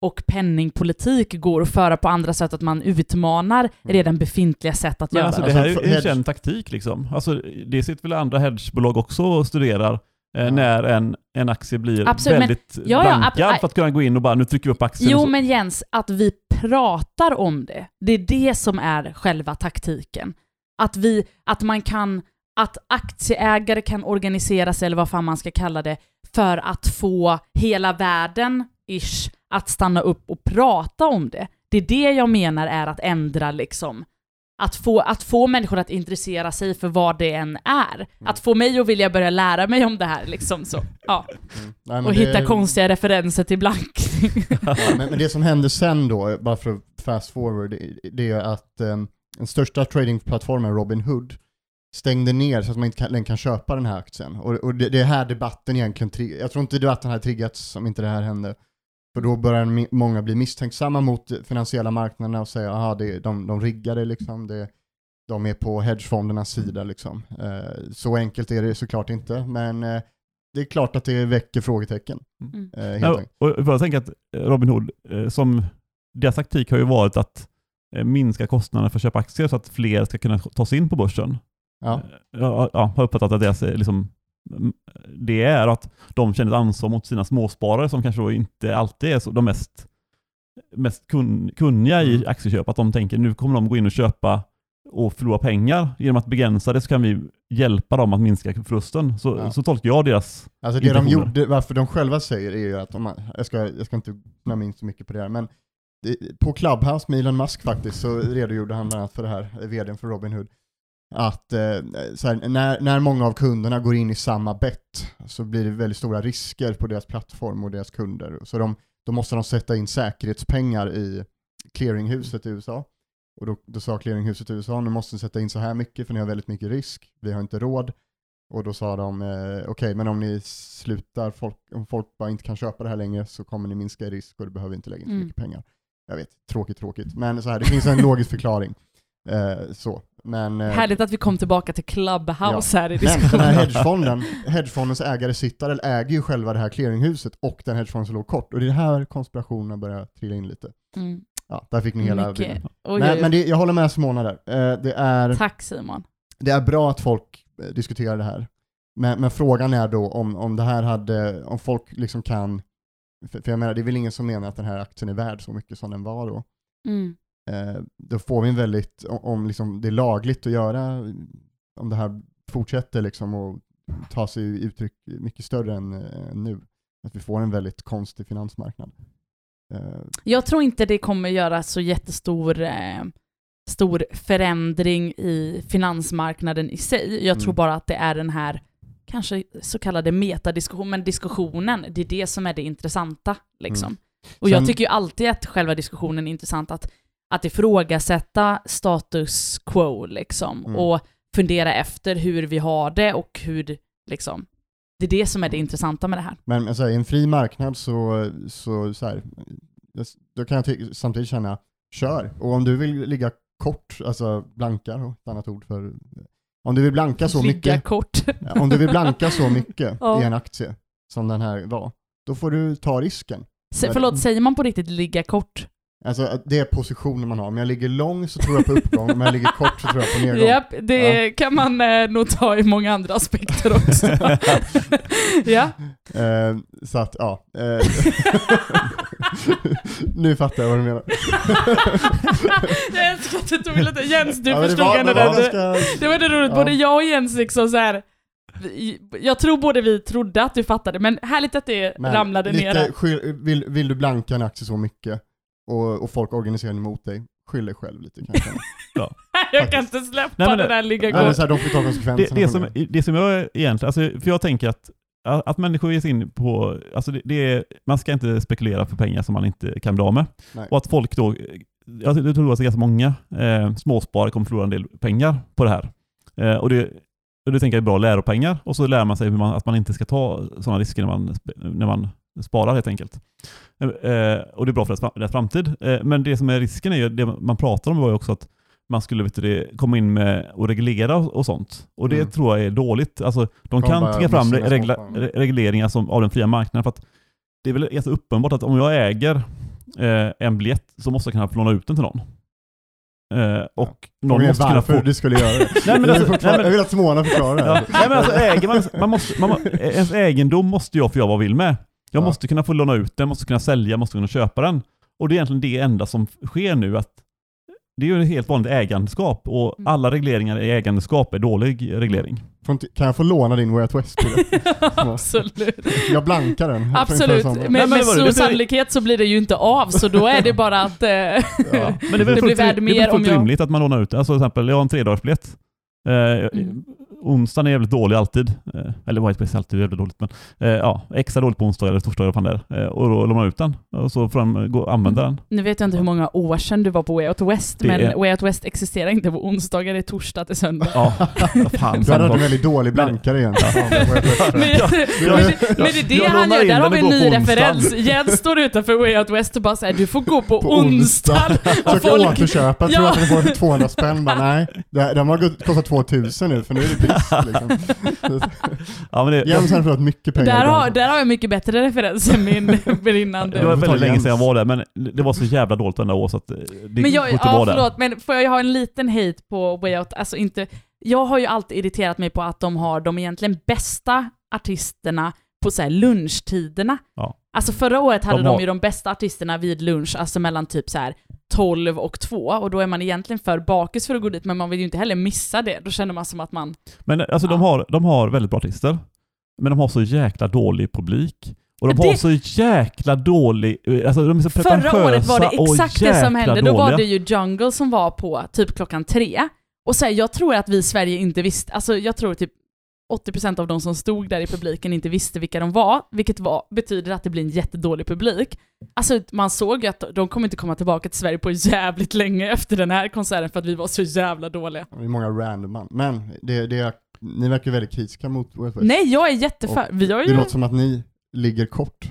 Speaker 1: och penningpolitik går att föra på andra sätt, att man utmanar redan befintliga sätt att
Speaker 3: Men
Speaker 1: göra
Speaker 3: alltså,
Speaker 1: det.
Speaker 3: det här är
Speaker 2: Alltså,
Speaker 3: ju en
Speaker 2: hedge-
Speaker 3: känd taktik liksom. Alltså, det sitter väl andra hedgebolag också och studerar eh,
Speaker 2: Ja.
Speaker 3: när en, en aktie blir
Speaker 1: Absolut, men-
Speaker 3: väldigt
Speaker 1: ja, ja,
Speaker 3: blankad
Speaker 1: ab-
Speaker 3: för att kunna gå in och bara nu trycker vi upp aktien.
Speaker 1: Jo men Jens, att vi pratar om det, det är det som är själva taktiken. Att vi, att man kan, att aktieägare kan organisera sig, eller vad fan man ska kalla det, för att få hela världen, ish, att stanna upp och prata om det. Det är det jag menar är att ändra liksom, att få, att få människor att intressera sig för vad det än är. Att få mig att vilja börja lära mig om det här liksom så. Ja.
Speaker 2: Mm. Nej,
Speaker 1: Och hitta konstiga referenser till blankning.
Speaker 2: Ja, men, men det som hände sen då, bara för att fast forward, det- det är att um, den största tradingplattformen Robinhood stängde ner så att man inte kan, längre kan köpa den här aktien. Och, och det, det är här debatten egentligen, jag tror inte debatten hade triggats om inte det här hände. För då börjar många bli misstänksamma mot finansiella marknaderna och säga att de, de riggar det liksom, det, de är på hedgefondernas sida liksom. Eh, så enkelt är det såklart inte, men eh, det är klart att det väcker frågetecken.
Speaker 1: Mm.
Speaker 2: Eh, helt
Speaker 3: Ja, och jag tänker att Robin Hood, eh, som deras taktik har ju varit att eh, minska kostnaderna för att köpa aktier så att fler ska kunna ta sig in på börsen.
Speaker 2: Ja.
Speaker 3: Eh, Ja, ja, har uppfattat att deras, eh, liksom, det är att de känner ett ansvar mot sina småsparare som kanske då inte alltid är så, de mest, mest kun, kunniga i
Speaker 2: Mm.
Speaker 3: aktieköp. Att de tänker nu kommer de gå in och köpa och förlora pengar. Genom att begränsa det så kan vi hjälpa dem att minska förlusten. Så,
Speaker 2: Ja.
Speaker 3: så tolkar jag deras
Speaker 2: Alltså det de gjorde, varför de själva säger är ju att, man, jag, ska, jag ska inte snöa in så mycket på det här, men det, på Clubhouse med Elon Musk faktiskt så redogjorde han bland annat för det här, vdn för Robinhood, att eh, här, när, när många av kunderna går in i samma bett så blir det väldigt stora risker på deras plattform och deras kunder. Så de, då måste de sätta in säkerhetspengar i clearinghuset i USA. Och då, då sa clearinghuset i USA, nu måste ni sätta in så här mycket för ni har väldigt mycket risk, vi har inte råd. Och då sa de, eh, okej men om ni slutar, folk, om folk bara inte kan köpa det här längre så kommer ni minska i risk och du behöver inte lägga in så
Speaker 1: Mm.
Speaker 2: mycket pengar. Jag vet, tråkigt tråkigt. Men så här, det finns en logisk förklaring. Eh, så. Men, eh,
Speaker 1: Härligt att vi kom tillbaka till Clubhouse här i
Speaker 2: men den här
Speaker 1: diskussionen.
Speaker 2: hedgefonden, hedgefondens ägare Citadel äger ju själva det här clearinghuset och den hedgefonden som låg kort. Och det är här konspirationerna börjar trilla in lite.
Speaker 1: Mm.
Speaker 2: Ja, där fick ni hela
Speaker 1: Mycket.
Speaker 2: bilden.
Speaker 1: Oj,
Speaker 2: Nej,
Speaker 1: oj,
Speaker 2: men det, jag håller med Simona där. Eh, det, är,
Speaker 1: Tack Simon.
Speaker 2: det är bra att folk eh, diskuterar det här. Men, men frågan är då om, om det här hade, om folk liksom kan, för jag menar det är väl ingen som menar att den här aktien är värd så mycket som den var då.
Speaker 1: Mm.
Speaker 2: Eh, då får vi en väldigt, om, om liksom det är lagligt att göra, om det här fortsätter liksom och ta sig uttryck mycket större än eh, nu. Att vi får en väldigt konstig finansmarknad. Eh,
Speaker 1: Jag tror inte det kommer göra så jättestor eh, stor förändring i finansmarknaden i sig. Jag tror
Speaker 2: Mm.
Speaker 1: bara att det är den här kanske så kallade metadiskussionen, men diskussionen, det är det som är det intressanta. Liksom.
Speaker 2: Mm.
Speaker 1: Och jag
Speaker 2: Sen-
Speaker 1: tycker ju alltid att själva diskussionen är intressant, att, att ifrågasätta status quo liksom,
Speaker 2: Mm.
Speaker 1: och fundera efter hur vi har det och hur, liksom, det är det som är det intressanta med det här.
Speaker 2: Men alltså, i en fri marknad så, så, så här, då kan jag samtidigt känna, kör. Och om du vill ligga kort, alltså blanka, då, ett annat ord för, om du vill blanka så
Speaker 1: Ligga
Speaker 2: mycket,
Speaker 1: kort.
Speaker 2: om du vill blanka så mycket
Speaker 1: Ja.
Speaker 2: i en aktie som den här var, då får du ta risken.
Speaker 1: Se, förlåt, säger man på riktigt ligga kort?
Speaker 2: Alltså det är positionen man har. Om jag ligger lång så tror jag på uppgång, om jag ligger kort så tror jag på nedgång.
Speaker 1: Japp, det kan man eh, nog ta i många andra aspekter också. ja.
Speaker 2: Eh, så att, ja. Eh, nu fattar jag vad du menar.
Speaker 1: jag älskar att du tog lite, Jens du
Speaker 2: Ja,
Speaker 1: förstod ändå
Speaker 2: det var
Speaker 1: Det var det roligt,
Speaker 2: Ja.
Speaker 1: både jag och Jens liksom så här. Jag tror både vi trodde att du fattade, men härligt att det
Speaker 2: Men
Speaker 1: ramlade ner.
Speaker 2: lite vill, vill du blanka en aktie så mycket och, och folk organiserar emot dig, skyll dig själv lite kanske.
Speaker 1: jag kan inte släppa
Speaker 3: Nej, men
Speaker 1: det
Speaker 3: det-
Speaker 1: där ligga
Speaker 2: Eller
Speaker 1: kort.
Speaker 2: så här, de får ta
Speaker 3: det,
Speaker 2: konsekvenserna.
Speaker 3: det,
Speaker 2: från
Speaker 3: som, det som jag egentligen, alltså, för jag tänker att, att människor ger sig in på, alltså det, det är, man ska inte spekulera för pengar som man inte kan bli av med.
Speaker 2: Nej.
Speaker 3: Och att folk då, jag jag tror att det är ganska många eh, småsparare kommer förlora en del pengar på det här. Eh, och det, och det tänker jag är bra läropengar och så lär man sig hur man, att man inte ska ta sådana risker när man, när man sparar helt enkelt. Eh, och det är bra för deras, framtid. Eh, men det som är risken är ju, det man pratar om var ju också att man skulle vet du, komma in med och reglera och, och sånt. Och det
Speaker 2: Mm.
Speaker 3: tror jag är dåligt. Alltså, de kan tvinga fram regla, regleringar som, av den fria marknaden. För att det är väl ganska uppenbart att om jag äger eh, en biljett så måste jag kunna låna ut den till någon. Eh, och någon
Speaker 2: Frågan är
Speaker 3: måste kunna få...
Speaker 2: du skulle göra det.
Speaker 3: Nej, men alltså- nej, men-
Speaker 2: Jag vill att Simona förklarar det
Speaker 3: Ja,
Speaker 2: här.
Speaker 3: nej, men alltså äger man, man måste, man, ens egendom måste jag få göra vad jag vill med. Jag
Speaker 2: Ja.
Speaker 3: måste kunna få låna ut den, måste kunna sälja, måste kunna köpa den. Och det är egentligen det enda som sker nu. att Det är ju ett helt vanligt ägandeskap och
Speaker 1: Mm.
Speaker 3: alla regleringar i ägandeskap är dålig reglering.
Speaker 2: Kan jag få låna din Way Out West?
Speaker 1: Absolut.
Speaker 2: Jag blankar den.
Speaker 1: Absolut. Med,
Speaker 3: men
Speaker 1: med
Speaker 3: det det.
Speaker 1: stor
Speaker 3: Det
Speaker 1: sannolikhet så blir det ju inte av, så då är det bara att... Eh,
Speaker 2: Ja.
Speaker 3: Men det är
Speaker 1: Det blir
Speaker 3: fullt,
Speaker 1: värd
Speaker 3: det är
Speaker 1: mer
Speaker 3: väl
Speaker 1: om
Speaker 3: fullt
Speaker 1: jag-
Speaker 3: rimligt att man lånar ut Alltså till exempel, jag har en tredagarsbiljett. Eh,
Speaker 1: Mm.
Speaker 3: Onsdagen är jävligt dålig alltid. Eh, eller White Space är alltid jävligt dåligt. Men eh, ja, extra dåligt på onsdag eller torsdag eller vad fan det är. Eh, och då lånar man ut den. Och så får de gå och använda den.
Speaker 1: nu vet jag inte hur många år sedan du var på Way Out West,
Speaker 3: Det
Speaker 1: men
Speaker 3: är-
Speaker 1: Way Out West existerar inte på onsdagar, det är torsdag till söndag.
Speaker 3: Ja, fan.
Speaker 2: Du hade en väldigt dålig blankare West.
Speaker 1: Men,
Speaker 3: Ja,
Speaker 1: men, det- men det är det han gör, där
Speaker 3: den
Speaker 1: har vi en
Speaker 3: går
Speaker 1: ny referens. Jens står utanför Way Out West och bara säger du får gå på,
Speaker 2: På
Speaker 1: onsdag.
Speaker 2: Försöker
Speaker 1: folk,
Speaker 2: återköpa, tror att den får 200 spänn. Bara, nej, det- de har gått- kostat 2000 nu för nu är det Liksom.
Speaker 3: Ja, men det,
Speaker 2: Jens har förlorat mycket pengar.
Speaker 1: där, har,
Speaker 2: den.
Speaker 1: där har jag mycket bättre referens än min brinnande.
Speaker 3: det var väldigt länge sedan jag var där, men det var så jävla dåligt varenda år så att eh, det
Speaker 1: Men
Speaker 3: går
Speaker 1: jag,
Speaker 3: inte
Speaker 1: ja,
Speaker 3: vara där.
Speaker 1: förlåt, men får jag ha en liten hate på Way Out? Alltså inte, jag har ju alltid irriterat mig på att de har de egentligen bästa artisterna på så här lunchtiderna.
Speaker 3: Ja.
Speaker 1: Alltså förra året hade
Speaker 3: De
Speaker 1: de,
Speaker 3: har-
Speaker 1: ju de bästa artisterna vid lunch, alltså mellan typ så här 12 och 2, och då är man egentligen för bakis för att gå dit, men man vill ju inte heller missa det. Då känner man som att man...
Speaker 3: Men alltså de,
Speaker 1: Ja.
Speaker 3: har, de har väldigt bra artister, men de har så jäkla dålig publik. Och de
Speaker 1: Det-
Speaker 3: har så jäkla dålig, eh, alltså de är så
Speaker 1: Förra året var det exakt det som hände. Då var
Speaker 3: dåliga.
Speaker 1: det ju Jungle som var på typ klockan tre. Och så här, jag tror att vi i Sverige inte visste, alltså jag tror typ 80% av de som stod där i publiken inte visste vilka de var, vilket var, betyder att det blir en jättedålig publik. Alltså man såg ju att de kommer inte komma tillbaka till Sverige på jävligt länge efter den här konserten för att vi var så jävla dåliga.
Speaker 2: Det är många random man. Men det, det Ni verkar väldigt kritiska mot Out West.
Speaker 1: Nej, jag är jätteför. Vi har
Speaker 2: Det
Speaker 1: ju...
Speaker 2: låter som att ni ligger kort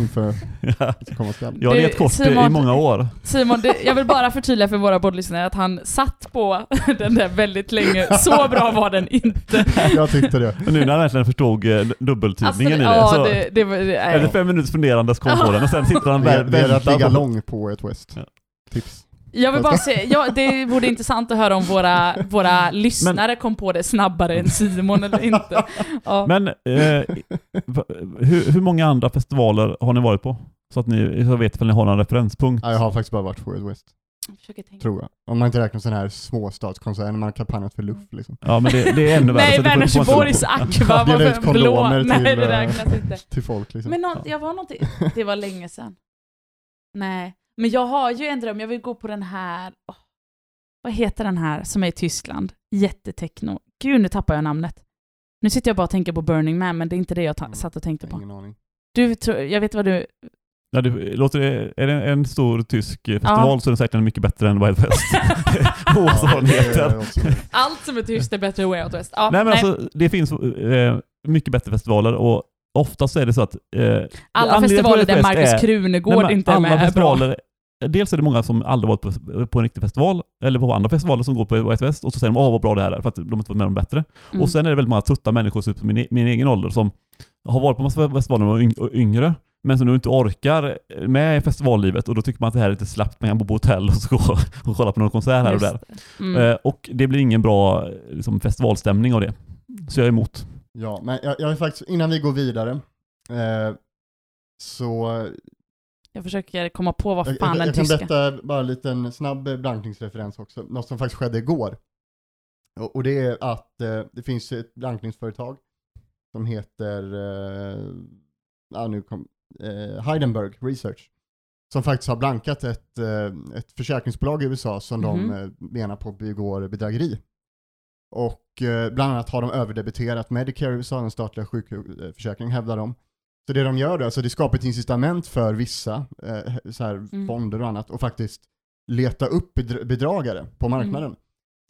Speaker 2: inför som komma skall.
Speaker 3: Jag har
Speaker 1: Du,
Speaker 3: kort
Speaker 1: Simon-
Speaker 3: i många år.
Speaker 1: Simon, det, jag vill bara förtydliga för våra poddlyssnare att han satt på den där väldigt länge. Så bra var den inte.
Speaker 2: Jag tyckte det.
Speaker 3: Men nu när jag verkligen förstod eh, dubbeltydningen i det,
Speaker 1: ja,
Speaker 3: så
Speaker 1: det, det, var- det,
Speaker 3: efter fem minuters funderande så kom på den och sen sitter han
Speaker 2: Det är, det är att ligga
Speaker 3: på...
Speaker 2: lång på Out West.
Speaker 3: Ja.
Speaker 2: Tips.
Speaker 1: Jag vill bara säga, ja, det vore intressant att höra om våra, våra lyssnare kom på det snabbare än Simon eller inte. Ja.
Speaker 3: Men eh, hur, hur många andra festivaler har ni varit på? Så att ni så vet ifall ni har någon referenspunkt.
Speaker 2: Ja, jag har faktiskt bara varit på Out West,
Speaker 1: Jag
Speaker 2: tror jag. Om man inte räknar sån här småstadskonserter när man har kampanjat för luft liksom.
Speaker 3: Ja men det, det är ännu värre.
Speaker 1: Nej, Vänersborgs Aqua var för blå. Nej, det
Speaker 2: eh,
Speaker 1: räknas inte.
Speaker 2: Till folk liksom.
Speaker 1: Men nå- jag var någonting, det var länge sedan. Nej, men jag har ju en dröm, jag vill gå på den här, åh, vad heter den här som är i Tyskland? Jättetekno. Gud, nu tappar jag namnet. Nu sitter jag bara och tänker på Burning Man, men det är inte det jag ta-
Speaker 2: Mm.
Speaker 1: satt och tänkte på.
Speaker 2: Ingen aning.
Speaker 1: Du, tror- jag vet vad du...
Speaker 3: Ja, det låter, är det en stor tysk festival så är den säkert mycket bättre än Wild West. Heter.
Speaker 2: också-
Speaker 1: Allt som är tyskt är bättre än Out West. Ja,
Speaker 3: Nej men alltså, det finns eh, mycket bättre festivaler och oftast är det så att... Eh,
Speaker 1: alla festivaler där Markus
Speaker 3: är-
Speaker 1: Krunegård
Speaker 3: Nej,
Speaker 1: inte är
Speaker 3: alla
Speaker 1: med är bra.
Speaker 3: festivaler, Dels är det många som aldrig varit på, på en riktig festival, eller på andra festivaler som går på White West, och så säger de åh vad bra det här är, för att de inte varit med om bättre.
Speaker 1: Mm.
Speaker 3: Och sen är det väldigt många trötta människor, typ min, min egen ålder, som har varit på massa festivaler när de var yngre, men som nu inte orkar med i festivallivet, och då tycker man att det här är lite slappt, man kan bo på hotell och så gå och kolla på någon konsert här och där.
Speaker 1: det. Mm.
Speaker 3: Eh, och det blir ingen bra liksom, festivalstämning av det. Så jag är emot.
Speaker 2: Ja, men jag, jag är faktiskt, innan vi går vidare, eh, så
Speaker 1: Jag försöker komma på vad
Speaker 2: jag,
Speaker 1: fan
Speaker 2: jag,
Speaker 1: den
Speaker 2: jag kan
Speaker 1: tyska...
Speaker 2: berätta bara en liten snabb blankningsreferens också, något som faktiskt skedde igår. Och, och det är att eh, det finns ett blankningsföretag som heter eh, ja, nu kom, eh, Heidenberg Research, som faktiskt har blankat ett, eh, ett försäkringsbolag i USA som
Speaker 1: Mhm.
Speaker 2: de eh, menar på begår bedrägeri. Och eh, bland annat har de överdebiterat Medicare i USA, den statliga sjukförsäkringen hävdar de. Så det de gör då, alltså det skapar ett incitament för vissa eh, så här
Speaker 1: Mm.
Speaker 2: fonder och annat och faktiskt leta upp bedr- bedragare på marknaden.
Speaker 1: Mm.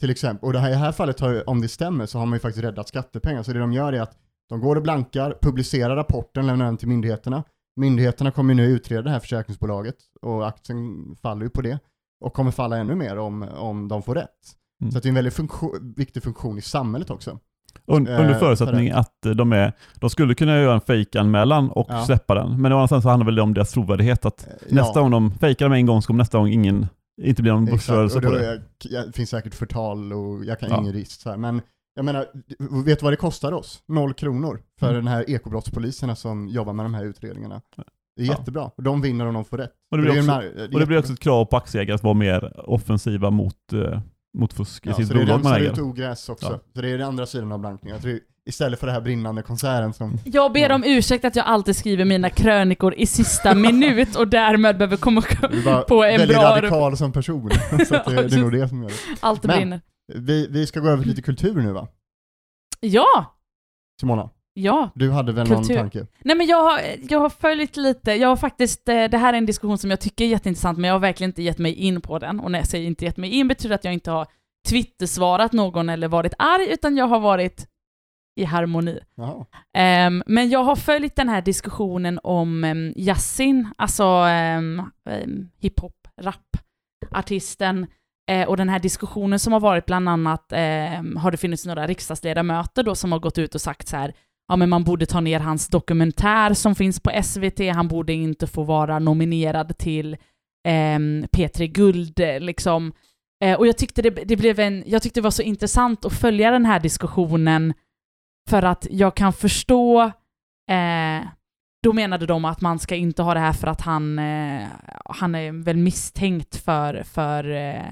Speaker 2: Till exempel, och det här, i det här fallet, har, om det stämmer, så har man ju faktiskt räddat skattepengar. Så det de gör är att de går och blankar, publicerar rapporten, lämnar den till myndigheterna. Myndigheterna kommer ju nu utreda det här försäkringsbolaget och aktien faller ju på det och kommer falla ännu mer om, om de får rätt.
Speaker 3: Mm.
Speaker 2: Så att det är en väldigt funktion, viktig funktion i samhället också.
Speaker 3: Un,
Speaker 2: Eh,
Speaker 3: under förutsättning att de är, de skulle kunna göra en fejkanmälan och
Speaker 2: Ja.
Speaker 3: släppa den. Men å andra sidan så handlar väl det om deras trovärdighet. Att
Speaker 2: Eh,
Speaker 3: nästa gång de fejkar dem en gång så kommer nästa gång ingen, inte bli någon
Speaker 2: och
Speaker 3: på det.
Speaker 2: är, jag, finns säkert förtal och jag kan
Speaker 3: Ja.
Speaker 2: ingen risk. Så här. Men jag menar, vet du vad det kostar oss? Noll kronor för
Speaker 3: Mm.
Speaker 2: den här ekobrottspoliserna som jobbar med de här utredningarna. Det är
Speaker 3: Ja.
Speaker 2: jättebra. Och de vinner om de får rätt.
Speaker 3: Och det blir
Speaker 2: är
Speaker 3: också-
Speaker 2: är
Speaker 3: Och det blir också ett krav på aktieägare att vara mer offensiva mot, eh, mot fusk i
Speaker 2: ja,
Speaker 3: sitt
Speaker 2: så det är
Speaker 3: bolag
Speaker 2: den
Speaker 3: man äger.
Speaker 2: ut ogräs också.
Speaker 3: Ja.
Speaker 2: Så det är den andra sidan av blankningen. Jag tror, istället för det här brinnande konserten som...
Speaker 1: Jag ber om ursäkt att jag alltid skriver mina krönikor i sista minut och därmed behöver komma
Speaker 2: Du är bara
Speaker 1: på en
Speaker 2: väldigt
Speaker 1: bra...
Speaker 2: radikal som person. så att det, det är nog det som gör det.
Speaker 1: Allt
Speaker 2: Men-
Speaker 1: brinner.
Speaker 2: Vi, vi ska gå över till lite kultur nu va?
Speaker 1: Ja!
Speaker 2: Simona,
Speaker 1: Ja.
Speaker 2: du hade väl någon
Speaker 1: Kultur.
Speaker 2: tanke?
Speaker 1: Nej men jag har, jag har följt lite, jag har faktiskt, eh, det här är en diskussion som jag tycker är jätteintressant men jag har verkligen inte gett mig in på den. Och när jag säger inte gett mig in betyder att jag inte har twittersvarat någon eller varit arg utan jag har varit i harmoni. Ehm, men jag har följt den här diskussionen om um, Yasin, alltså um, um, hiphop, rap, artisten eh, och den här diskussionen som har varit bland annat ehm, har det funnits några riksdagsledamöter då som har gått ut och sagt så här ja men man borde ta ner hans dokumentär som finns på SVT, han borde inte få vara nominerad till eh, P3 Guld liksom. Eh, och jag tyckte det, det blev en, jag tyckte det var så intressant att följa den här diskussionen för att jag kan förstå, eh, då menade de att man ska inte ha det här för att han, eh, han är väl misstänkt för, för eh,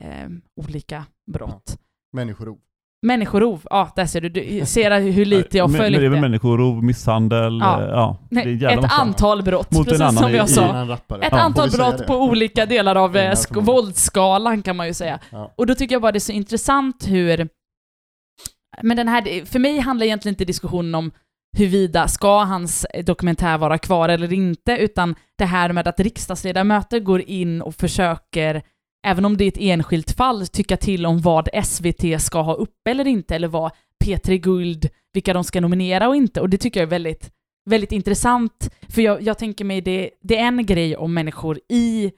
Speaker 1: eh, olika brott.
Speaker 2: Människorov.
Speaker 1: Människorov, ja där ser du, du ser hur lite jag följt
Speaker 3: Det är väl människorov, misshandel,
Speaker 1: Ja.
Speaker 3: ja. ja det är en
Speaker 1: Nej, ett
Speaker 3: massa.
Speaker 1: antal brott,
Speaker 3: Mot en
Speaker 1: precis
Speaker 3: annan
Speaker 1: som jag
Speaker 3: i-
Speaker 1: sa. Ett
Speaker 2: Ja,
Speaker 1: antal brott på olika delar av eh, våldsskalan kan man ju säga.
Speaker 2: Ja.
Speaker 1: Och då tycker jag bara det är så intressant hur... Men den här, för mig handlar egentligen inte diskussionen om huruvida ska hans dokumentär vara kvar eller inte, utan det här med att riksdagsledamöter går in och försöker även om det är ett enskilt fall, tycka till om vad SVT ska ha uppe eller inte, eller vad P3 Guld, vilka de ska nominera och inte. Och det tycker jag är väldigt, väldigt intressant, för jag, jag tänker mig det, det är en grej om människor i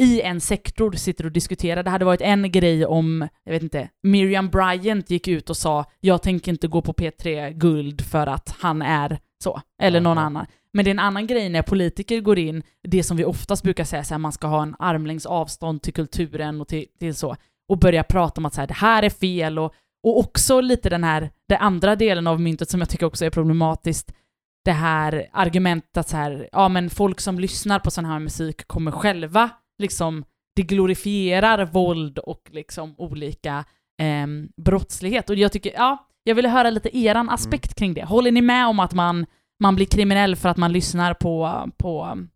Speaker 1: i en sektor sitter och diskuterar. Det hade varit en grej om, jag vet inte, Miriam Bryant gick ut och sa jag tänker inte gå på P3 Guld för att han är så, eller någon annan. Men det är en annan grej när politiker går in, det som vi oftast brukar säga, så här, man ska ha en armlängds avstånd till kulturen och till, till så, och börja prata om att så här, det här är fel och, och också lite den här, den andra delen av myntet som jag tycker också är problematiskt, det här argumentet att så här, ja men folk som lyssnar på sån här musik kommer själva liksom, det glorifierar våld och liksom olika ehm, brottslighet. Och jag tycker, ja, jag ville höra lite eran aspekt kring det. Håller ni med om att man, man blir kriminell för att man lyssnar på, på um,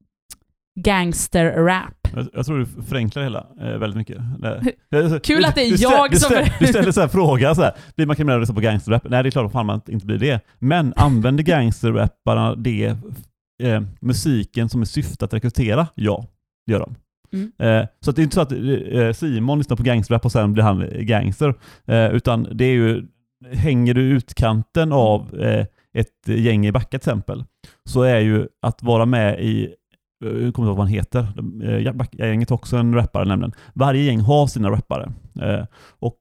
Speaker 1: gangster-rap?
Speaker 3: Jag, jag tror du förenklar hela eh, väldigt mycket.
Speaker 1: Kul att det är
Speaker 3: du,
Speaker 1: jag
Speaker 3: du,
Speaker 1: som-
Speaker 3: ställer, du ställer så här fråga så här, blir man kriminell att på gangsterrap? Nej, det är klart fan man inte blir det. Men använder gangsterrapparna det, eh, musiken som är syfte att rekrytera? Ja, det gör de.
Speaker 1: Mm.
Speaker 3: Eh, så att det är inte så att eh, Simon lyssnar på gangsterrap och sen blir han gangster, eh, utan det är ju, hänger du utkanten av eh, ett gäng i Backa till exempel, så är ju att vara med i eh, jag kommer inte ihåg vad han heter. Eh, Backagänget är också en rappare nämligen. Varje gäng har sina rappare. Eh, och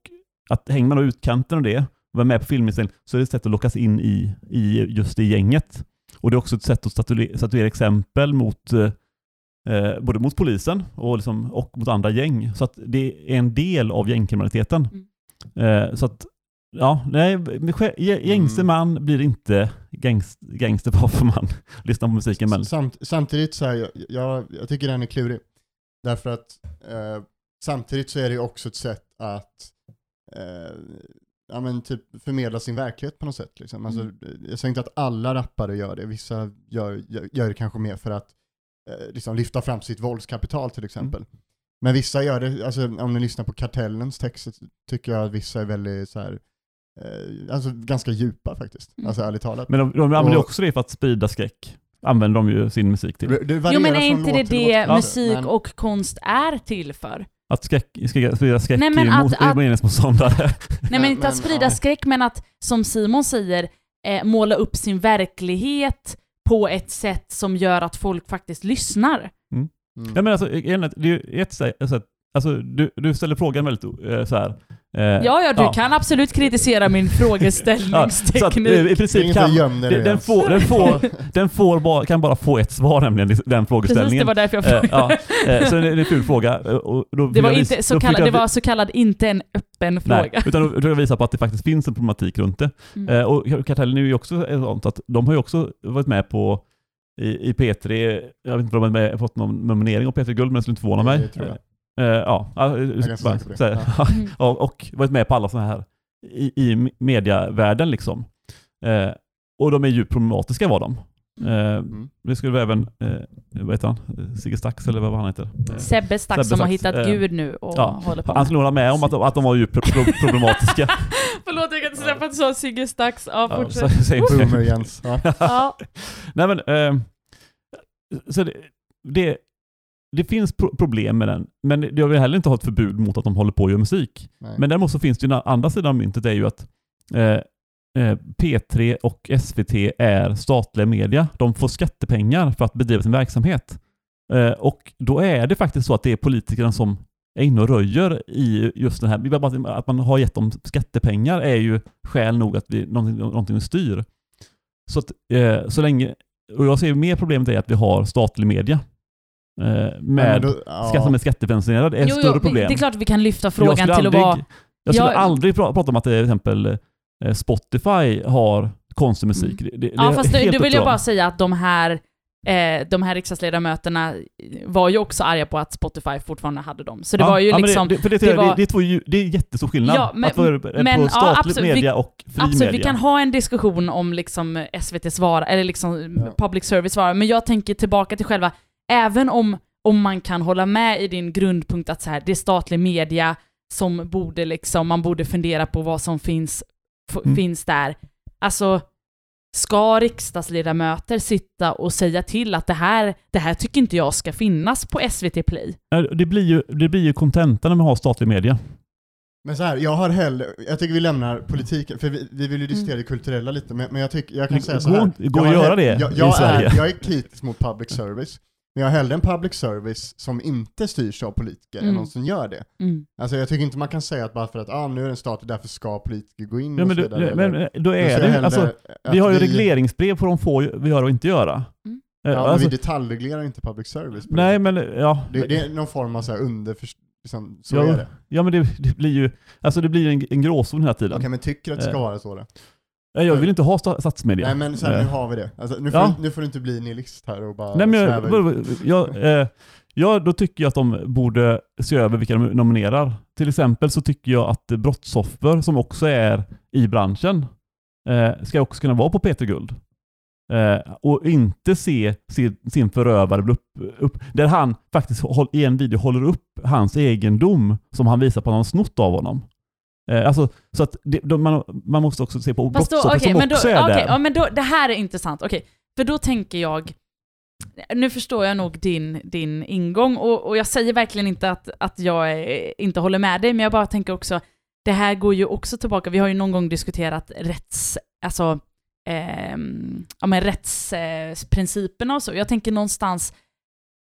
Speaker 3: att hänger man då utkanten av det, och vara med på filminspelning, så är det ett sätt att lockas in i, i just det gänget. Och det är också ett sätt att statuera, statuera exempel mot eh, eh, både mot polisen och, liksom, och mot andra gäng. Så att det är en del av gängkriminaliteten. Eh, så att, ja, nej, gä- gängse
Speaker 2: Mm.
Speaker 3: man blir inte gängs, gangster bara för man lyssnar på musiken. Men,
Speaker 2: Samt, samtidigt så här, jag, jag, jag tycker den är klurig. Därför att eh, samtidigt så är det ju också ett sätt att eh, ja, men typ förmedla sin verklighet på något sätt. Liksom. Alltså,
Speaker 1: Mm.
Speaker 2: Jag säger inte att alla rappare gör det, vissa gör, gör, gör det kanske mer för att eh, liksom lyfta fram sitt våldskapital till exempel. Men vissa gör det, alltså om ni lyssnar på Kartellens texter tycker jag att vissa är väldigt så här, eh, alltså ganska djupa faktiskt.
Speaker 1: Mm.
Speaker 2: Alltså ärligt talat.
Speaker 3: men de, de använder
Speaker 2: Och-
Speaker 3: också det för att sprida skräck. Använder de ju sin musik till.
Speaker 2: Det
Speaker 1: Jo men är inte det det
Speaker 2: låt
Speaker 1: musik
Speaker 2: men-
Speaker 1: och konst är till för?
Speaker 3: Att skräck, skräck, sprida skräck
Speaker 1: Nej, men
Speaker 3: i
Speaker 1: att-. Nej men inte att sprida
Speaker 2: ja.
Speaker 1: skräck, men att som Simon säger, eh, måla upp sin verklighet på ett sätt som gör att folk faktiskt lyssnar.
Speaker 2: Mm.
Speaker 3: Ja, men alltså, det är ju ett sätt, alltså, du, du ställer frågan väldigt eh, så här. eh,
Speaker 1: Ja, ja, du kan absolut kritisera min
Speaker 3: Ja, att,
Speaker 1: frågeställningsteknik.
Speaker 3: eh, I princip kan, den, den,
Speaker 2: ens.
Speaker 3: får, den, får, den får bara, kan bara få ett svar nämligen, den
Speaker 1: Precis, det
Speaker 3: frågeställningen.
Speaker 1: var därför jag
Speaker 3: Eh,
Speaker 1: frågade.
Speaker 3: ja, eh, så det är en ful fråga. Och då
Speaker 1: Det var,
Speaker 3: jag
Speaker 1: inte så
Speaker 3: då
Speaker 1: kallad,
Speaker 3: fick
Speaker 1: det
Speaker 3: jag-
Speaker 1: var så kallad inte en öppen
Speaker 3: Nej,
Speaker 1: fråga.
Speaker 3: utan då försöker jag visa på att det faktiskt finns en problematik runt det.
Speaker 1: Mm.
Speaker 3: Eh, och Kartellen är ju också sånt att de har ju också varit med på i, i P3, jag vet inte om de har fått någon nominering av P3 Guld, men det skulle inte förvåna mig. Eh, ja, bara
Speaker 2: det.
Speaker 3: säga.
Speaker 1: Mm.
Speaker 3: Ja, och varit med på alla sådana här i, i mediavärlden liksom. Eh, och de är ju problematiska var de. Eh,
Speaker 2: Mm.
Speaker 3: det skulle även, eh, vad heter han, Eh, Sigge Stax eller vad han heter? Eh,
Speaker 1: Sebbe Stax
Speaker 3: Sebbe
Speaker 1: som har hittat
Speaker 3: eh,
Speaker 1: Gud nu och
Speaker 3: ja,
Speaker 1: håller på
Speaker 3: han
Speaker 1: med.
Speaker 3: skulle hålla med om att, de- att de var ju pro pro problematiska.
Speaker 1: Förlåt, jag kan inte släppa att du sa Sigge Stax. Ja, fortsätt.
Speaker 2: Boomer Jens. Ja.
Speaker 3: Nej men, eh, så det, det, det finns pro problem med den, men jag vill heller inte ha ett förbud mot att de håller på och gör musik.
Speaker 2: Nej.
Speaker 3: Men däremot så finns det ju den andra sidan av myntet är ju att eh, eh, P3 och SVT är statliga media. De får skattepengar för att bedriva sin verksamhet. Eh, och då är det faktiskt så att det är politikerna som är inne och röjer i just den här, att man har gett dem skattepengar är ju skäl nog att vi, någonting, någonting styr. Så att eh, så länge, och jag ser mer problemet är att vi har statlig media. Eh, med,
Speaker 2: Men då- ja.
Speaker 3: skatt som är skattefinansierad är ett
Speaker 1: Jo,
Speaker 3: större
Speaker 1: jo,
Speaker 3: problem.
Speaker 1: det är klart vi kan lyfta frågan till
Speaker 3: aldrig,
Speaker 1: att vara...
Speaker 3: Jag skulle
Speaker 1: Jag-
Speaker 3: aldrig pra- prata om att till exempel eh, Spotify har konstig musik. Det, det,
Speaker 1: Mm. Ja,
Speaker 3: det
Speaker 1: fast nu,
Speaker 3: upp
Speaker 1: vill jag bara säga att de här, eh, de här riksdagsledamöterna var ju också arga på att Spotify fortfarande hade dem. Så det
Speaker 3: Ja,
Speaker 1: var ju
Speaker 3: ja,
Speaker 1: liksom...
Speaker 3: Det, för det,
Speaker 1: det
Speaker 3: det,
Speaker 1: var-
Speaker 3: det, det, är två, ju- det är jättestor skillnad.
Speaker 1: Ja, men-
Speaker 3: att vara på
Speaker 1: men, ja,
Speaker 3: statlig
Speaker 1: absolut,
Speaker 3: media och fri
Speaker 1: Absolut,
Speaker 3: media.
Speaker 1: vi kan ha en diskussion om liksom SVTs vara, eller liksom
Speaker 2: Ja.
Speaker 1: public service vara, men jag tänker tillbaka till själva, även om, om man kan hålla med i din grundpunkt att så här, det är statlig media som borde liksom, man borde fundera på vad som finns,
Speaker 3: Mm.
Speaker 1: finns där. Alltså, ska riksdagsledamöter sitta och säga till att det här, det här tycker inte jag ska finnas på SVT Play?
Speaker 3: Det blir ju, det blir ju kontentan när man har statlig media.
Speaker 2: Men så här, jag har hellre, jag tycker vi lämnar politiken, för vi, vi vill ju diskutera det kulturella lite, men, men jag, tycker, jag kan säga så här.
Speaker 3: det går
Speaker 2: jag
Speaker 3: att
Speaker 2: har
Speaker 3: göra det
Speaker 2: jag,
Speaker 3: i
Speaker 2: jag
Speaker 3: Sverige.
Speaker 2: Är, jag är kritisk mot public service, men jag har hellre en public service som inte styrs av politiker än
Speaker 1: Mm.
Speaker 2: någon som gör det.
Speaker 1: Mm.
Speaker 2: Alltså jag tycker inte man kan säga att bara för att ah, nu är den statlig, därför ska politiker gå in
Speaker 3: Ja,
Speaker 2: och
Speaker 3: men,
Speaker 2: så
Speaker 3: du,
Speaker 2: vidare.
Speaker 3: men då är det alltså, vi har ju regleringsbrev på vad de får göra och inte göra.
Speaker 1: Mm.
Speaker 3: Eh,
Speaker 2: Ja, men
Speaker 3: alltså,
Speaker 2: vi detaljreglerar inte public service.
Speaker 3: nej
Speaker 2: det.
Speaker 3: men, ja.
Speaker 2: det, det är någon form av så här under, liksom, så
Speaker 3: Ja,
Speaker 2: är det.
Speaker 3: Ja men det, det blir ju, alltså det blir en, en gråzon hela tiden.
Speaker 2: Okej, men tycker att det ska
Speaker 3: Eh.
Speaker 2: vara så då?
Speaker 3: Nej, Jag vill inte ha sta- statsmedia.
Speaker 2: Nej men så här, nu har vi det. Alltså, nu, får
Speaker 3: Ja.
Speaker 2: du, nu får du inte bli nihilist här och bara
Speaker 3: Nej men jag,
Speaker 2: sväva ut.
Speaker 3: vadå, jag, eh, ja, då tycker jag att de borde se över vilka de nominerar. Till exempel så tycker jag att brottsoffer som också är i branschen eh, ska också kunna vara på Peter Guld. Eh, och inte se, se sin förövare bli upp, upp, där han faktiskt håll, i en video håller upp hans egendom som han visar på att han har snott av honom. Eh, alltså, så att det, de, man, man måste också se på
Speaker 1: då,
Speaker 3: brottsoffer
Speaker 1: okej,
Speaker 3: som
Speaker 1: men då,
Speaker 3: också är
Speaker 1: okej,
Speaker 3: där.
Speaker 1: ja, men då, det här är intressant. Okej, för då tänker jag, nu förstår jag nog din, din ingång och, och jag säger verkligen inte att, att jag eh, inte håller med dig, men jag bara tänker också, det här går ju också tillbaka, vi har ju någon gång diskuterat rätts, alltså, ehm, ja men rättsprinciperna och så. Jag tänker någonstans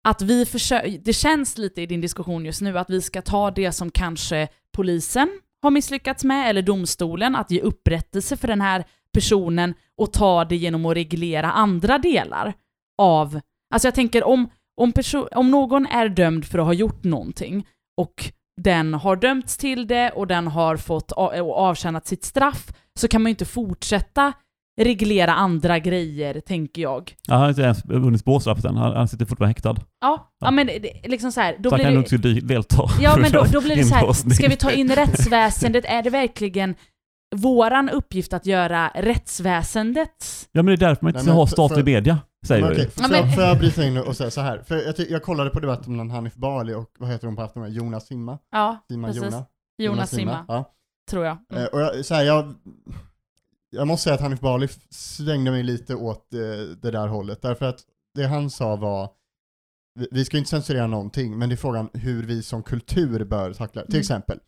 Speaker 1: att vi försöker, det känns lite i din diskussion just nu att vi ska ta det som kanske polisen har misslyckats med, eller domstolen, att ge upprättelse för den här personen och ta det genom att reglera andra delar av... Alltså jag tänker om, om, perso- om någon är dömd för att ha gjort någonting och den har dömts till det och den har fått a- avtjänat sitt straff så kan man ju inte fortsätta reglera andra grejer, tänker jag.
Speaker 3: Ja, han har inte ens vunnit spårstraffet än. Han, han sitter fortfarande häktad.
Speaker 1: Ja, ja.
Speaker 3: Ja.
Speaker 1: men det, liksom så här, då
Speaker 3: så han
Speaker 1: blir
Speaker 3: kan
Speaker 1: det...
Speaker 3: de- delta.
Speaker 1: Ja, men då, då blir det så här, ska vi ta in rättsväsendet? Är det verkligen våran uppgift att göra rättsväsendet?
Speaker 3: Ja, men det är därför man inte ska ha
Speaker 2: för-
Speaker 3: statlig
Speaker 2: för-
Speaker 3: media, säger
Speaker 2: Men
Speaker 1: Ja,
Speaker 2: får,
Speaker 1: men-
Speaker 2: jag, får jag bryta in och säga så här? För jag, jag kollade på debatten mellan Hanif Bali och, vad heter hon på Aftonbladet, Jonas Simma?
Speaker 1: Ja,
Speaker 2: Simma
Speaker 1: precis.
Speaker 2: Jona?
Speaker 1: Jonas Simma,
Speaker 2: Ja.
Speaker 1: tror jag. Mm.
Speaker 2: Eh, Och jag, så här, jag, jag måste säga att Hanif Bali svängde mig lite åt eh, det där hållet, därför att det han sa var vi, ska inte censurera någonting, men det är frågan hur vi som kultur bör tackla det. Till
Speaker 1: Mm.
Speaker 2: exempel,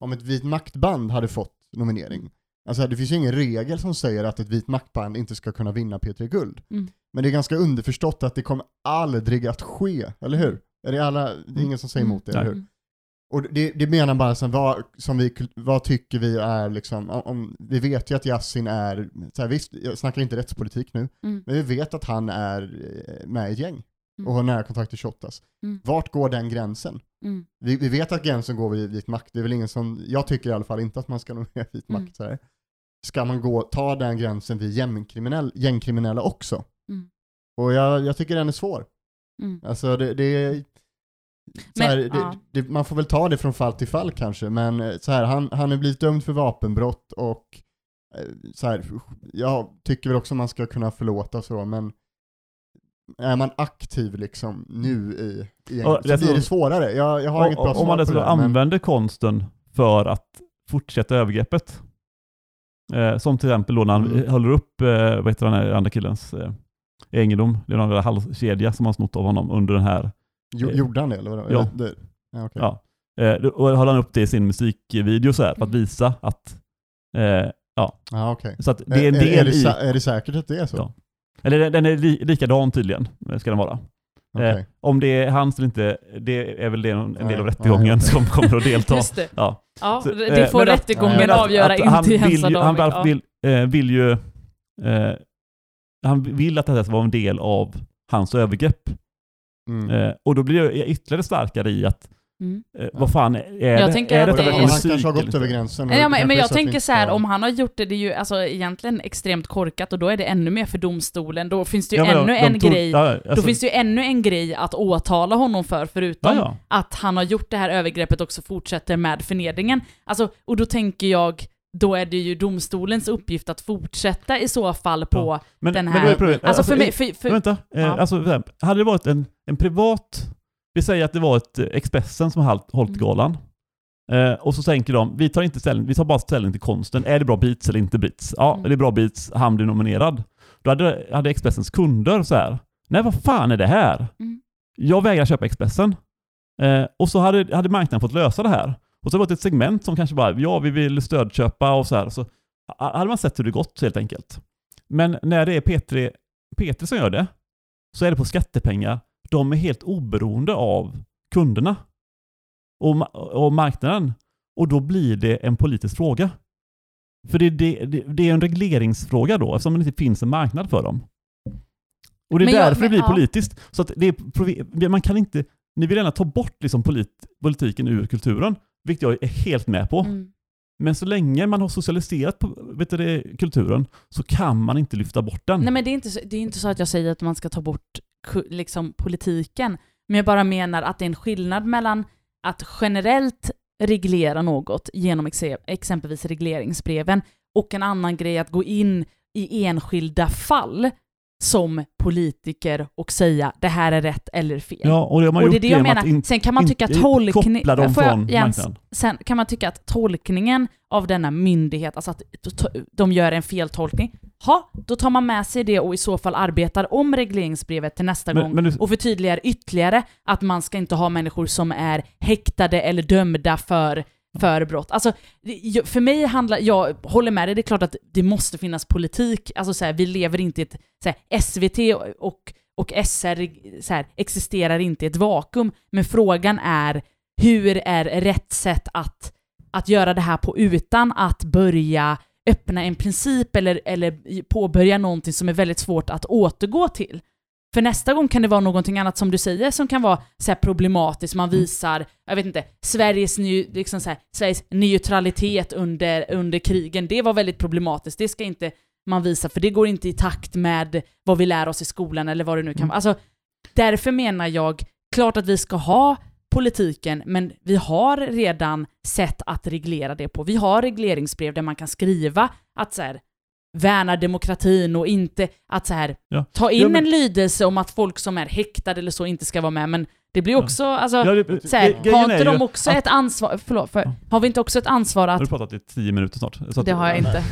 Speaker 2: om ett vit maktband hade fått nominering, alltså det finns ju ingen regel som säger att ett vit maktband inte ska kunna vinna P3 Guld.
Speaker 1: Mm.
Speaker 2: Men det är ganska underförstått att det kommer aldrig att ske, eller hur? Är det, alla, det är ingen som säger emot det, eller hur?
Speaker 1: Mm.
Speaker 2: Och det, det menar bara som vad, som vi, vad tycker vi är liksom, om, vi vet ju att Yasin är, så här, visst, jag snackar inte rättspolitik nu,
Speaker 1: Mm.
Speaker 2: men vi vet att han är eh, med i ett gäng
Speaker 1: Mm.
Speaker 2: och har nära kontakt till Shottaz.
Speaker 1: Mm.
Speaker 2: Vart går den gränsen?
Speaker 1: Mm.
Speaker 2: Vi, vi vet att gränsen går vid vit makt, det är väl ingen som, jag tycker i alla fall inte att man ska nominera vit
Speaker 1: Mm.
Speaker 2: makt så här. Ska man gå, ta den gränsen vid gängkriminell, gängkriminella också?
Speaker 1: Mm.
Speaker 2: Och jag, jag tycker den är svår.
Speaker 1: Mm.
Speaker 2: Alltså det, det
Speaker 1: Men,
Speaker 2: här, det,
Speaker 1: ja.
Speaker 2: det, man får väl ta det från fall till fall kanske, men eh, så här, han, han är blivit dömd för vapenbrott och eh, så här, jag tycker väl också man ska kunna förlåta och så, men är man aktiv liksom nu i, i
Speaker 3: det är så-
Speaker 2: blir det svårare. Jag, jag har inget bra
Speaker 3: Och-
Speaker 2: svar
Speaker 3: Om man dessutom
Speaker 2: det. Men,
Speaker 3: använder konsten för att fortsätta övergreppet. Eh, som till exempel då när han
Speaker 2: Mm.
Speaker 3: håller upp, eh, vad heter den här andra killens eh, egendom. Det är någon halskedja som han snott av honom under den här.
Speaker 2: Jo, gjorde han det eller vadå?
Speaker 3: Ja.
Speaker 2: Inte. ja, okej.
Speaker 3: Ja. Eh, då- och håller han upp det i sin musikvideo så här för att
Speaker 1: Mm.
Speaker 3: visa att eh,
Speaker 2: Ja, okej.
Speaker 3: så att det är en
Speaker 2: är,
Speaker 3: del
Speaker 2: är, det,
Speaker 3: i,
Speaker 2: är det säkert att det är så?
Speaker 3: Ja. eller den- den är li, likadan tydligen, eh, ska den vara.
Speaker 2: Okej.
Speaker 3: Eh, om det är hans eller inte, det är väl det, en del
Speaker 2: Nej,
Speaker 3: av
Speaker 2: nej,
Speaker 3: rättegången
Speaker 2: okej.
Speaker 3: som kommer att delta.
Speaker 1: Just det.
Speaker 3: Ja.
Speaker 1: Ja,
Speaker 3: Så,
Speaker 1: det
Speaker 3: eh,
Speaker 1: får
Speaker 3: men att-
Speaker 1: rättegången
Speaker 2: att-
Speaker 1: avgöra,
Speaker 3: att han
Speaker 1: inte
Speaker 3: vill
Speaker 1: Jens
Speaker 3: ju, han
Speaker 1: Ja.
Speaker 3: vill, eh, vill ju, eh, han vill att det här ska vara en del av hans övergrepp.
Speaker 2: Mm.
Speaker 3: Eh, och då blir jag ytterligare starkare i att,
Speaker 1: Mm.
Speaker 3: eh, vad fan är
Speaker 1: Jag
Speaker 3: det?
Speaker 1: tänker
Speaker 3: är
Speaker 1: det
Speaker 2: och,
Speaker 1: är-
Speaker 2: och han kanske har gått över gränsen. och
Speaker 1: Ja,
Speaker 2: det
Speaker 1: men, men jag
Speaker 2: så
Speaker 1: tänker så här, om han har gjort det, det är ju alltså egentligen extremt korkat och då är det ännu mer för domstolen. Då finns det ju
Speaker 3: Ja,
Speaker 1: ännu
Speaker 3: de-
Speaker 1: en
Speaker 3: de tog-
Speaker 1: grej
Speaker 3: ja,
Speaker 1: Då
Speaker 3: alltså-
Speaker 1: finns det ju ännu en grej att åtala honom för, förutom
Speaker 3: ja, ja.
Speaker 1: att han har gjort det här övergreppet också fortsätter med förnedringen. Alltså, och då tänker jag, då är det ju domstolens uppgift att fortsätta i så fall på
Speaker 3: Men,
Speaker 1: den
Speaker 3: men
Speaker 1: här-
Speaker 3: då är problemet,
Speaker 1: Alltså för mig, för, för,
Speaker 3: vänta, eh,
Speaker 1: Ja.
Speaker 3: alltså, hade det varit en, en privat, vi säger att det var ett eh, Expressen som har hållit
Speaker 1: Mm.
Speaker 3: galan, eh, och så tänker de, vi tar, inte ställning, vi tar bara ställning till konsten, är det bra beats eller inte beats? Ja,
Speaker 1: Mm.
Speaker 3: är det bra beats, han blir nominerad. Då hade, hade Expressens kunder så här. nej vad fan är det här?
Speaker 1: Mm.
Speaker 3: Jag vägrar köpa Expressen. Eh, och så hade, hade marknaden fått lösa det här. Och så var det ett segment som kanske bara, ja vi vill stödköpa och så här. Så hade man sett hur det gått helt enkelt. Men när det är P3, P3 som gör det, så är det på skattepengar. De är helt oberoende av kunderna och, och marknaden. Och då blir det en politisk fråga. För det, det, det, det är en regleringsfråga då, eftersom det inte finns en marknad för dem. Och det är
Speaker 1: Men jag-
Speaker 3: därför det
Speaker 1: men-
Speaker 3: blir
Speaker 1: ja.
Speaker 3: politiskt. Så att det är, man kan inte, ni vill gärna ta bort liksom polit, politiken ur kulturen, vilket jag är helt med på.
Speaker 1: Mm.
Speaker 3: Men så länge man har socialiserat på, vet du, det, kulturen så kan man inte lyfta bort den.
Speaker 1: Nej men det är, inte så, det är inte så att jag säger att man ska ta bort liksom, politiken, men jag bara menar att det är en skillnad mellan att generellt reglera något genom exe- exempelvis regleringsbreven och en annan grej att gå in i enskilda fall som politiker och säga det här är rätt eller fel.
Speaker 3: ja, och det har man
Speaker 1: och det är
Speaker 3: gjort
Speaker 1: det jag menar.
Speaker 3: in,
Speaker 1: Sen kan man tycka tolkning...
Speaker 3: dem
Speaker 1: jag,
Speaker 3: från
Speaker 1: Jens,
Speaker 3: marknaden.
Speaker 1: sen kan man tycka att tolkningen av denna myndighet, alltså att de gör en feltolkning, ha, då tar man med sig det och i så fall arbetar om regleringsbrevet till nästa
Speaker 3: Men-
Speaker 1: gång
Speaker 3: men du-
Speaker 1: och förtydligar ytterligare att man ska inte ha människor som är häktade eller dömda för, för brott. Alltså, för mig handlar, jag håller med dig, det är klart att det måste finnas politik. Alltså så här, vi lever inte i ett, så här, SVT och, och SR så här, existerar inte i ett vakuum, men frågan är hur är rätt sätt att, att göra det här på utan att börja öppna en princip eller, eller påbörja någonting som är väldigt svårt att återgå till. För nästa gång kan det vara någonting annat som du säger som kan vara så här problematiskt. Man visar, jag vet inte, Sveriges, ny, liksom så här, Sveriges neutralitet under, under krigen. Det var väldigt problematiskt. Det ska inte man visa för det går inte i takt med vad vi lär oss i skolan eller vad det nu kan vara. Alltså, därför menar jag, klart att vi ska ha politiken, men vi har redan sätt att reglera det på. Vi har regleringsbrev där man kan skriva att så här, värna demokratin och inte att så här,
Speaker 3: Ja.
Speaker 1: ta in
Speaker 3: Ja, men-
Speaker 1: en lydelse om att folk som är häktade eller så inte ska vara med, men det blir
Speaker 3: Ja.
Speaker 1: också, alltså,
Speaker 3: Ja, det-
Speaker 1: så här, har inte
Speaker 3: är
Speaker 1: de också
Speaker 3: att-
Speaker 1: ett ansvar, förlåt, för, har vi inte också ett ansvar
Speaker 3: Har
Speaker 1: att
Speaker 3: du pratat i tio minuter snart? Så att-
Speaker 1: det har jag inte.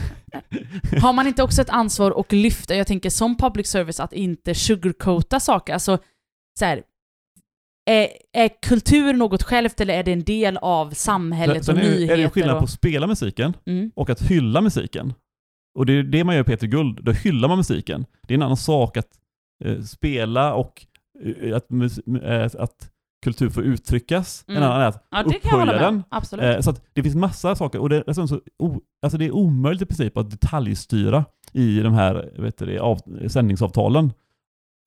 Speaker 1: Har man inte också ett ansvar att lyfta, jag tänker som public service, att inte sugarcoata saker? Alltså, så här, är, är kultur något självt eller är det en del av samhället
Speaker 3: Sen
Speaker 1: och
Speaker 3: är, det-
Speaker 1: nyheter?
Speaker 3: är det skillnad
Speaker 1: och,
Speaker 3: på att spela musiken
Speaker 1: mm,
Speaker 3: och att hylla musiken. Och det är det man gör i Peter Guld, då hyllar man musiken. Det är en annan sak att eh, spela och eh, att, eh, att kultur får uttryckas.
Speaker 1: Mm.
Speaker 3: En annan är att
Speaker 1: ja,
Speaker 3: upphöja den. Eh, så det finns massa saker och det är, alltså, så, o, alltså det är omöjligt i princip att detaljstyra i de här vet du, av, sändningsavtalen.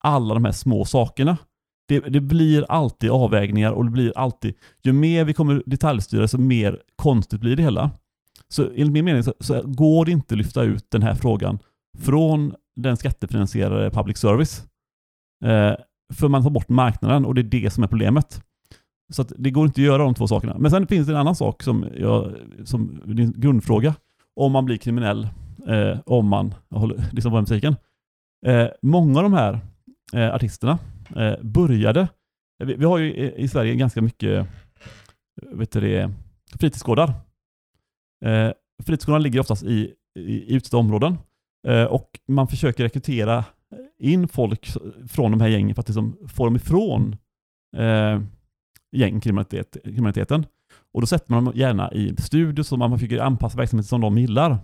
Speaker 3: Alla de här små sakerna. Det, det blir alltid avvägningar och det blir alltid, ju mer vi kommer detaljstyra så mer konstigt blir det hela. Så enligt min mening så, så går det inte att lyfta ut den här frågan från den skattefinansierade public service. Eh, för man tar bort marknaden och det är det som är problemet. Så att det går inte att göra de två sakerna. Men sen finns det en annan sak som, jag, som din grundfråga. Om man blir kriminell, eh, om man håller, liksom på musiken. Eh, många av de här eh, artisterna eh, började, vi, vi har ju i, i Sverige ganska mycket vet du det, fritidsgårdar. Eh, fritidsgårdarna ligger oftast i, i, utsatta områden eh, och man försöker rekrytera in folk från de här gängen för att liksom få dem ifrån eh, gängkriminaliteten. Och då sätter man dem gärna i studios och man försöker anpassa verksamheten som de gillar.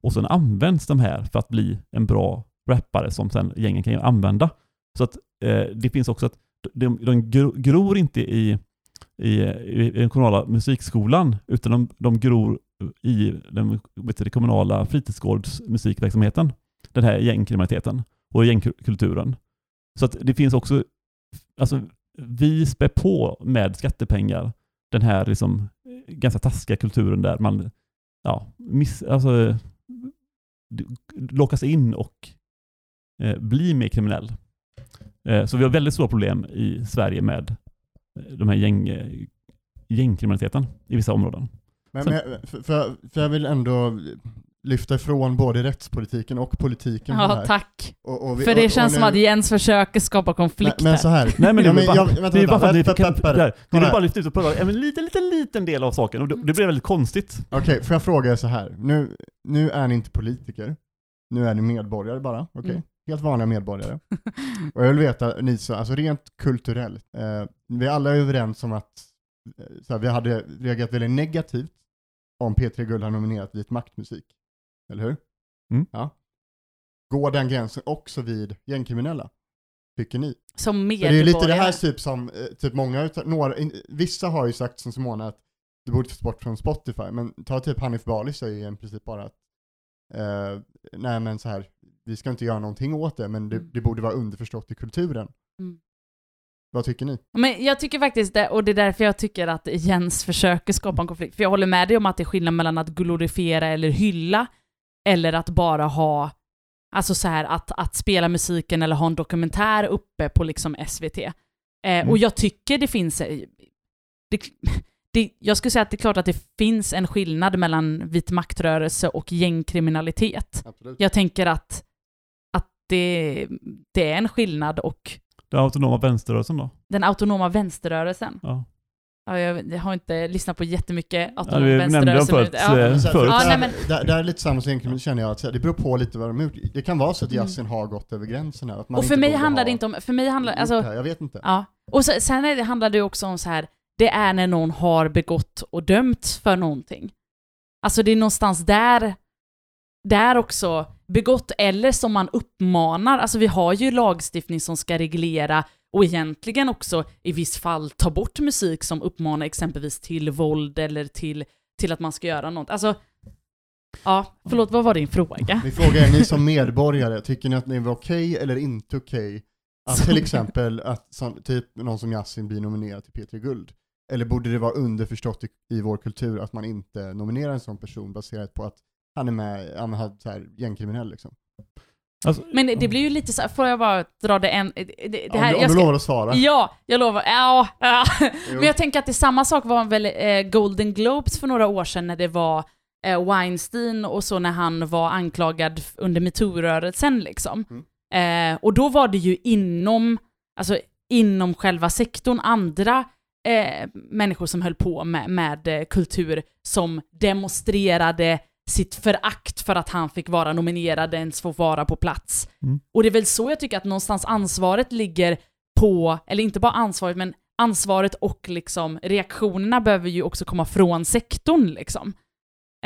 Speaker 3: Och sen används de här för att bli en bra rappare som sen gängen kan använda. Så att eh, det finns också att de, de gro- gror inte i, i, i den kommunala musikskolan utan de, de gror i den vet du, kommunala fritidsgårdsmusikverksamheten. Den här gängkriminaliteten och gängkulturen. Så att det finns också, alltså vi spär på med skattepengar den här liksom eh, ganska taskiga kulturen där man ja, miss, alltså, lockas in och eh, blir mer kriminell. Eh, så vi har väldigt stora problem i Sverige med eh, de här gäng, eh, gängkriminaliteten i vissa områden.
Speaker 2: Men, men, för, för, för jag vill ändå lyfta ifrån både rättspolitiken och politiken
Speaker 1: Ja,
Speaker 2: här.
Speaker 1: tack.
Speaker 2: Och, och vi,
Speaker 1: För det
Speaker 2: och
Speaker 1: känns
Speaker 2: nu-
Speaker 1: som att Jens försöker skapa
Speaker 2: men,
Speaker 1: konflikt
Speaker 2: men
Speaker 1: här.
Speaker 2: så här.
Speaker 3: Nej men det är
Speaker 2: men
Speaker 3: bara,
Speaker 2: jag- vänta,
Speaker 3: det är bara för att ni, kan, bara lyfta ut och prata en liten, liten, liten del av saken och det, det blir väldigt konstigt.
Speaker 2: Okej, får jag fråga er så här. Nu, nu är ni inte politiker. Nu är ni medborgare bara, okej?
Speaker 1: Mm.
Speaker 2: helt vanliga medborgare. Och jag vill veta, Nisa, alltså rent kulturellt, eh, vi alla är överens om att eh, så här, vi hade reagerat väldigt negativt om P3 Guld har nominerat vit maktmusik. Eller hur?
Speaker 3: Mm.
Speaker 2: Ja. Går den gränsen också vid gängkriminella? Tycker ni?
Speaker 1: Som medborgare.
Speaker 2: det är lite det här typ som, eh, typ många några, vissa har ju sagt som Simona att det borde tas bort från Spotify, men ta typ Hanif Bali säger i princip bara att eh, nej men så här, vi ska inte göra någonting åt det, men det,
Speaker 1: Mm.
Speaker 2: det borde vara underförstått i kulturen.
Speaker 1: Mm.
Speaker 2: Vad tycker ni?
Speaker 1: Men jag tycker faktiskt det, och det är därför jag tycker att Jens försöker skapa en konflikt. För jag håller med dig om att det är skillnad mellan att glorifiera eller hylla, eller att bara ha, alltså så här att, att spela musiken eller ha en dokumentär uppe på liksom SVT. Eh,
Speaker 3: Mm.
Speaker 1: Och jag tycker det finns, eh, det, det, jag skulle säga att det är klart att det finns en skillnad mellan vit maktrörelse och gängkriminalitet.
Speaker 2: Absolut.
Speaker 1: Jag tänker att, att det, det är en skillnad och
Speaker 3: Den autonoma vänsterrörelsen då?
Speaker 1: den autonoma vänsterrörelsen.
Speaker 3: Ja.
Speaker 1: Ja, jag, har inte lyssnat på jättemycket
Speaker 3: Ja,
Speaker 1: autonom
Speaker 3: dem
Speaker 1: vänsterrörelse.
Speaker 3: förut.
Speaker 1: ja.
Speaker 3: eh, förut.
Speaker 1: Ja,
Speaker 2: där,
Speaker 1: nej,
Speaker 2: där, där är lite samma egentligen känner jag att det beror på lite vad de gjort. Det kan vara så att
Speaker 1: Mm.
Speaker 2: jazzen har gått över gränsen här. Att man
Speaker 1: Och för
Speaker 2: inte
Speaker 1: mig handlar
Speaker 2: ha
Speaker 1: det inte om, för mig handlar, alltså,
Speaker 2: det här. Jag vet inte.
Speaker 1: ja. Och så, sen är det, handlar det också om så här, det är när någon har begått och dömts för någonting. Alltså det är någonstans där, där också, begått eller som man uppmanar, alltså vi har ju lagstiftning som ska reglera och egentligen också i viss fall ta bort musik som uppmanar exempelvis till våld eller till, till att man ska göra något. Alltså, ja, förlåt, vad var din fråga?
Speaker 2: Min fråga är, ni som medborgare, tycker ni att det är okej eller inte okej att
Speaker 1: Som-
Speaker 2: till exempel att som, typ någon som Yasin blir nominerad till P3 Guld? Eller borde det vara underförstått i, i vår kultur att man inte nominerar en sån person baserat på att han är med, han har så här gängkriminell liksom?
Speaker 3: Alltså,
Speaker 1: Men det blir ju lite så här, får jag bara dra det en... Det, det
Speaker 2: om
Speaker 1: här,
Speaker 2: du, om
Speaker 1: jag
Speaker 2: du
Speaker 1: ska,
Speaker 2: lovar att svara.
Speaker 1: Ja, jag lovar. Ja, ja. Men jag tänker att det är samma sak var väl eh, Golden Globes för några år sedan när det var eh, Weinstein och så när han var anklagad under metoo-rörelsen liksom. Eh, och då var det ju inom, alltså inom själva sektorn andra eh, människor som höll på med, med kultur som demonstrerade sitt förakt för att han fick vara nominerad, ens få vara på plats.
Speaker 3: Mm.
Speaker 1: Och det är väl så jag tycker att någonstans ansvaret ligger på, eller inte bara ansvaret, men ansvaret och liksom reaktionerna behöver ju också komma från sektorn liksom.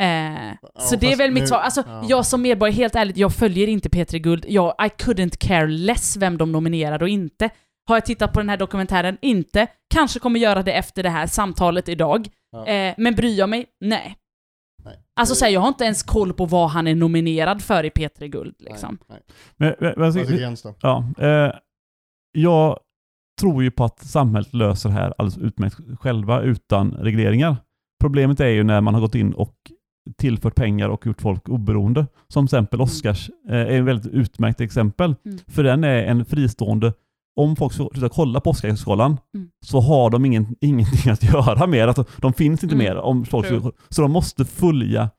Speaker 1: Eh, så det är väl mitt svar. Alltså,
Speaker 2: ja.
Speaker 1: jag som medborgare, helt ärligt, jag följer inte P3 Guld. Jag, I couldn't care less vem de nominerar och inte. Har jag tittat på den här dokumentären? Inte. Kanske kommer göra det efter det här samtalet idag.
Speaker 2: Ja.
Speaker 1: Eh, men bryr jag mig? Nej.
Speaker 2: Nej.
Speaker 1: Alltså så här, jag har inte ens koll på vad han är nominerad för i P3 Guld liksom.
Speaker 2: Nej, nej.
Speaker 3: men, men, men,
Speaker 2: Vad tycker Jens då?
Speaker 3: Ja, eh, jag tror ju på att samhället löser det här alldeles utmärkt själva utan regleringar. Problemet är ju när man har gått in och tillfört pengar och gjort folk oberoende. Som exempel Oscars eh, är ett väldigt utmärkt exempel.
Speaker 1: Mm.
Speaker 3: För den är en fristående om folk slutar kolla på Oscarsgalan
Speaker 1: Mm.
Speaker 3: så har de ingen, ingenting att göra med alltså, De finns inte
Speaker 1: Mm.
Speaker 3: mer. Om folk
Speaker 1: True.
Speaker 3: så de måste följa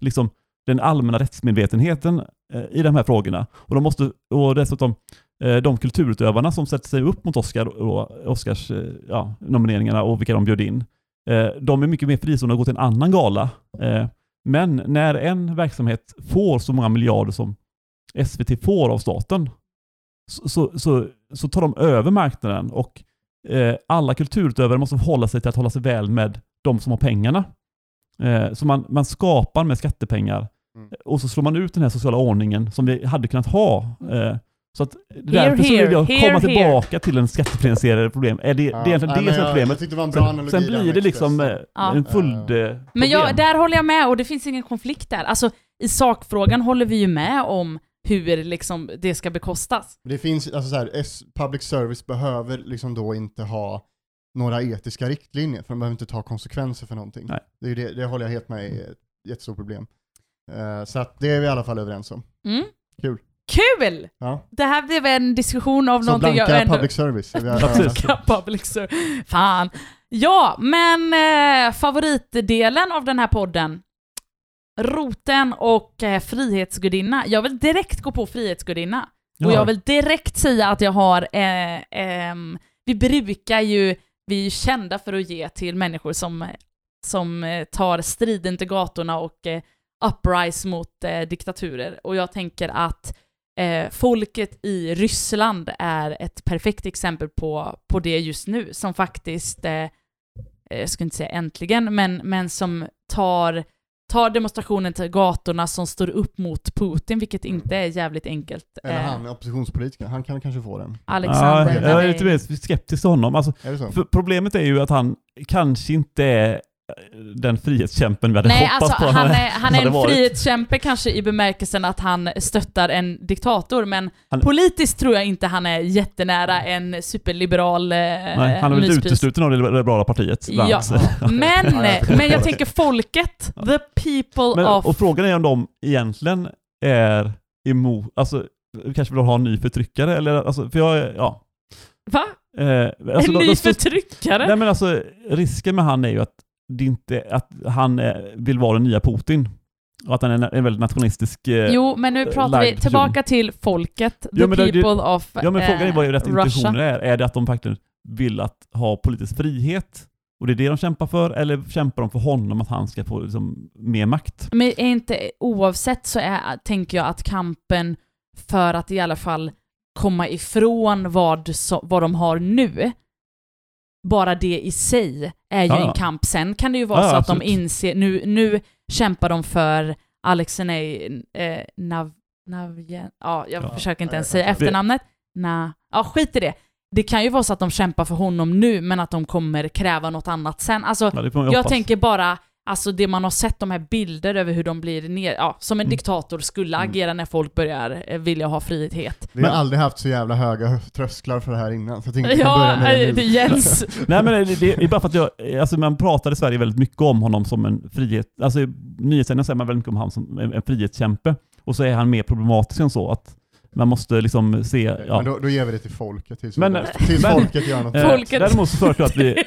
Speaker 3: liksom, den allmänna rättsmedvetenheten eh, i de här frågorna. Och, de måste, och dessutom eh, de kulturutövarna som sätter sig upp mot Oscar och Oscars eh, ja, nomineringarna och vilka de bjöd in. Eh, de är mycket mer fristående att gå till en annan gala. Eh, men när en verksamhet får så många miljarder som SVT får av staten så, så, så, så tar de över marknaden och eh, alla kulturutövare måste hålla sig till att hålla sig väl med de som har pengarna. Eh, så man, man skapar med skattepengar
Speaker 2: Mm.
Speaker 3: och så slår man ut den här sociala ordningen som vi hade kunnat ha. Eh, så att
Speaker 1: Here,
Speaker 3: därför så vill jag
Speaker 1: here,
Speaker 3: komma
Speaker 1: here.
Speaker 3: tillbaka till en skattefinansierad problem. Är det, det är egentligen
Speaker 2: nej,
Speaker 3: det som är problemet.
Speaker 2: Jag
Speaker 3: Sen
Speaker 2: där
Speaker 3: blir det liksom eh.
Speaker 1: Ja.
Speaker 3: en följd eh,
Speaker 1: Men jag, där håller jag med och det finns ingen konflikt där. Alltså i sakfrågan håller vi ju med om hur liksom det ska bekostas.
Speaker 2: Det finns, alltså så här, public service behöver liksom då inte ha några etiska riktlinjer, för de behöver inte ta konsekvenser för någonting.
Speaker 3: Nej.
Speaker 2: Det, är det, det håller jag helt med i, ett jättestort problem. Eh, så att det är vi i alla fall överens om.
Speaker 1: Mm.
Speaker 2: Kul.
Speaker 1: Kul!
Speaker 2: Ja.
Speaker 1: Det här blev en diskussion av
Speaker 2: Så
Speaker 1: någonting
Speaker 2: blanka
Speaker 1: jag ändå...
Speaker 2: public service. om.
Speaker 1: public service. Fan. Ja, men eh, favoritdelen av den här podden. Roten och eh, Frihetsgudinna. Jag vill direkt gå på Frihetsgudinna. Och
Speaker 3: Ja.
Speaker 1: jag vill direkt säga att jag har, eh, ehm, vi brukar ju, vi är ju kända för att ge till människor som, som eh, tar striden till gatorna och eh, uprise mot eh, diktaturer. Och jag tänker att eh, folket i Ryssland är ett perfekt exempel på, på det just nu, som faktiskt, eh, jag ska inte säga äntligen, men, men som tar, tar demonstrationen till gatorna som står upp mot Putin, vilket inte är jävligt enkelt.
Speaker 2: Eller
Speaker 1: Eh,
Speaker 2: han, oppositionspolitiker, han kan kanske få den.
Speaker 3: Ja,
Speaker 1: Alexander
Speaker 3: jag är lite mer skeptisk till honom. Alltså,
Speaker 2: Är
Speaker 3: problemet är ju att han kanske inte är den frihetskämpen vi hade
Speaker 1: Nej,
Speaker 3: hoppats
Speaker 1: alltså
Speaker 3: på.
Speaker 1: han är, han är en
Speaker 3: varit.
Speaker 1: frihetskämpe kanske i bemärkelsen att han stöttar en diktator, men
Speaker 3: Han-
Speaker 1: politiskt tror jag inte han är jättenära en superliberal eh,
Speaker 3: Nej, han är väl utesluten av det liberala partiet.
Speaker 1: Ja. Men, men jag tänker folket, the people
Speaker 3: Men,
Speaker 1: of...
Speaker 3: och frågan är om de egentligen är emot, alltså kanske vill ha en ny förtryckare eller, alltså, för jag är, ja.
Speaker 1: Va?
Speaker 3: Eh, alltså,
Speaker 1: en ny förtryckare?
Speaker 3: Nej men alltså, risken med han är ju att det inte, att han eh, vill vara den nya Putin. Och att han är en, väldigt nationalistisk... Eh,
Speaker 1: Jo, men nu pratar vi tillbaka till folket, the
Speaker 3: Ja, men det-
Speaker 1: people of
Speaker 3: ja men frågan är vad
Speaker 1: eh,
Speaker 3: rätt
Speaker 1: Russia.
Speaker 3: intentioner är. Är det att de faktiskt vill att ha politisk frihet? Och det är det de kämpar för? Eller kämpar de för honom, att han ska få liksom, mer makt?
Speaker 1: Men är inte, oavsett så är, tänker jag att kampen för att i alla fall komma ifrån vad, så, vad de har nu, bara det i sig är ju
Speaker 3: Ja,
Speaker 1: en kamp. Sen kan det ju vara
Speaker 3: Ja,
Speaker 1: så
Speaker 3: ja,
Speaker 1: att de
Speaker 3: absolut.
Speaker 1: inser, nu, nu kämpar de för Alexej eh, Nav, Navjen, ja jag
Speaker 3: Ja.
Speaker 1: försöker inte ens säga efternamnet. Na, ja skit i det. Det kan ju vara så att de kämpar för honom nu, men att de kommer kräva något annat sen. Alltså, jag
Speaker 3: hoppas.
Speaker 1: tänker bara, alltså det man har sett, de här bilder över hur de blir ner, ja, som en
Speaker 3: Mm.
Speaker 1: diktator skulle
Speaker 2: Mm.
Speaker 1: agera när folk börjar eh, vilja ha frihet.
Speaker 2: Vi har
Speaker 3: Men-
Speaker 2: aldrig haft så jävla höga trösklar för det här innan, så jag tänkte kan börja
Speaker 1: Ja,
Speaker 2: med det nu.
Speaker 1: Jens.
Speaker 3: Nej men det, det är bara för att jag, alltså man pratar i Sverige väldigt mycket om honom som en frihet, alltså i nyhetssändningar säger man väldigt mycket om honom som en, en frihetskämpe. Och så är han mer problematisk än så, att man måste liksom se, ja.
Speaker 2: Men då, då ger vi det till folket tills,
Speaker 3: Men-
Speaker 2: men, tills
Speaker 3: men-
Speaker 2: folket gör något.
Speaker 3: Eh,
Speaker 1: Folket-
Speaker 3: Däremot så föreslår jag att vi,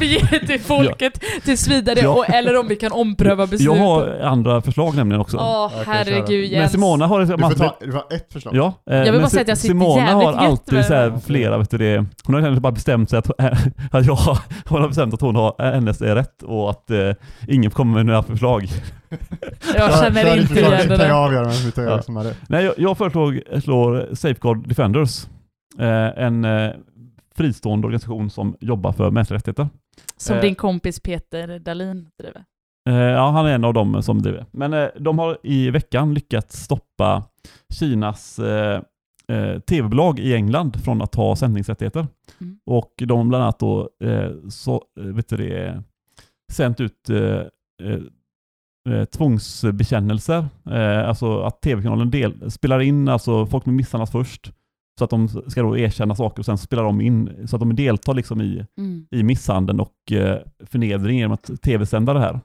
Speaker 1: vi ger det till folket tills vidare,
Speaker 3: Ja.
Speaker 1: och, eller om vi kan ompröva
Speaker 3: jag
Speaker 1: beslutet.
Speaker 3: har andra förslag nämligen också.
Speaker 1: Åh,
Speaker 2: Okej,
Speaker 1: herregud
Speaker 2: kör
Speaker 3: Men
Speaker 1: Jens.
Speaker 3: Simona har...
Speaker 2: Du får ta du får ha ett förslag.
Speaker 3: Ja, eh,
Speaker 1: vill
Speaker 3: men
Speaker 1: bara säga att jag sitter
Speaker 3: Simona
Speaker 1: jävligt
Speaker 3: har alltid så här
Speaker 2: det
Speaker 3: flera, vet du det, hon har egentligen bara bestämt sig att, att jag, hon har bestämt att hon har, hennes är rätt och att eh, ingen kommer med några förslag.
Speaker 1: Jag känner
Speaker 2: ditt
Speaker 1: inte igen
Speaker 2: så
Speaker 1: det
Speaker 2: kan jag
Speaker 1: där.
Speaker 2: avgöra vem som tar
Speaker 3: Ja.
Speaker 2: som hade.
Speaker 3: Nej, jag, jag föreslår slår Safeguard Defenders, eh, en eh, fristående organisation som jobbar för mänskliga rättigheter.
Speaker 1: Som
Speaker 3: Eh.
Speaker 1: din kompis Peter Dahlin driver.
Speaker 3: Eh, ja, han är en av dem som driver. Men eh, de har i veckan lyckats stoppa Kinas eh, tv-bolag i England från att ha sändningsrättigheter.
Speaker 1: Mm.
Speaker 3: Och de har bland annat då eh, så, eh, vet du det, sänt ut eh, eh, eh, tvångsbekännelser. Eh, alltså att tv-kanalen del, spelar in alltså folk med misshandlas först. Så att de ska då erkänna saker och sen spelar de in så att de deltar liksom i
Speaker 1: Mm.
Speaker 3: i misshandeln och eh, förnedring genom att tv-sända det här.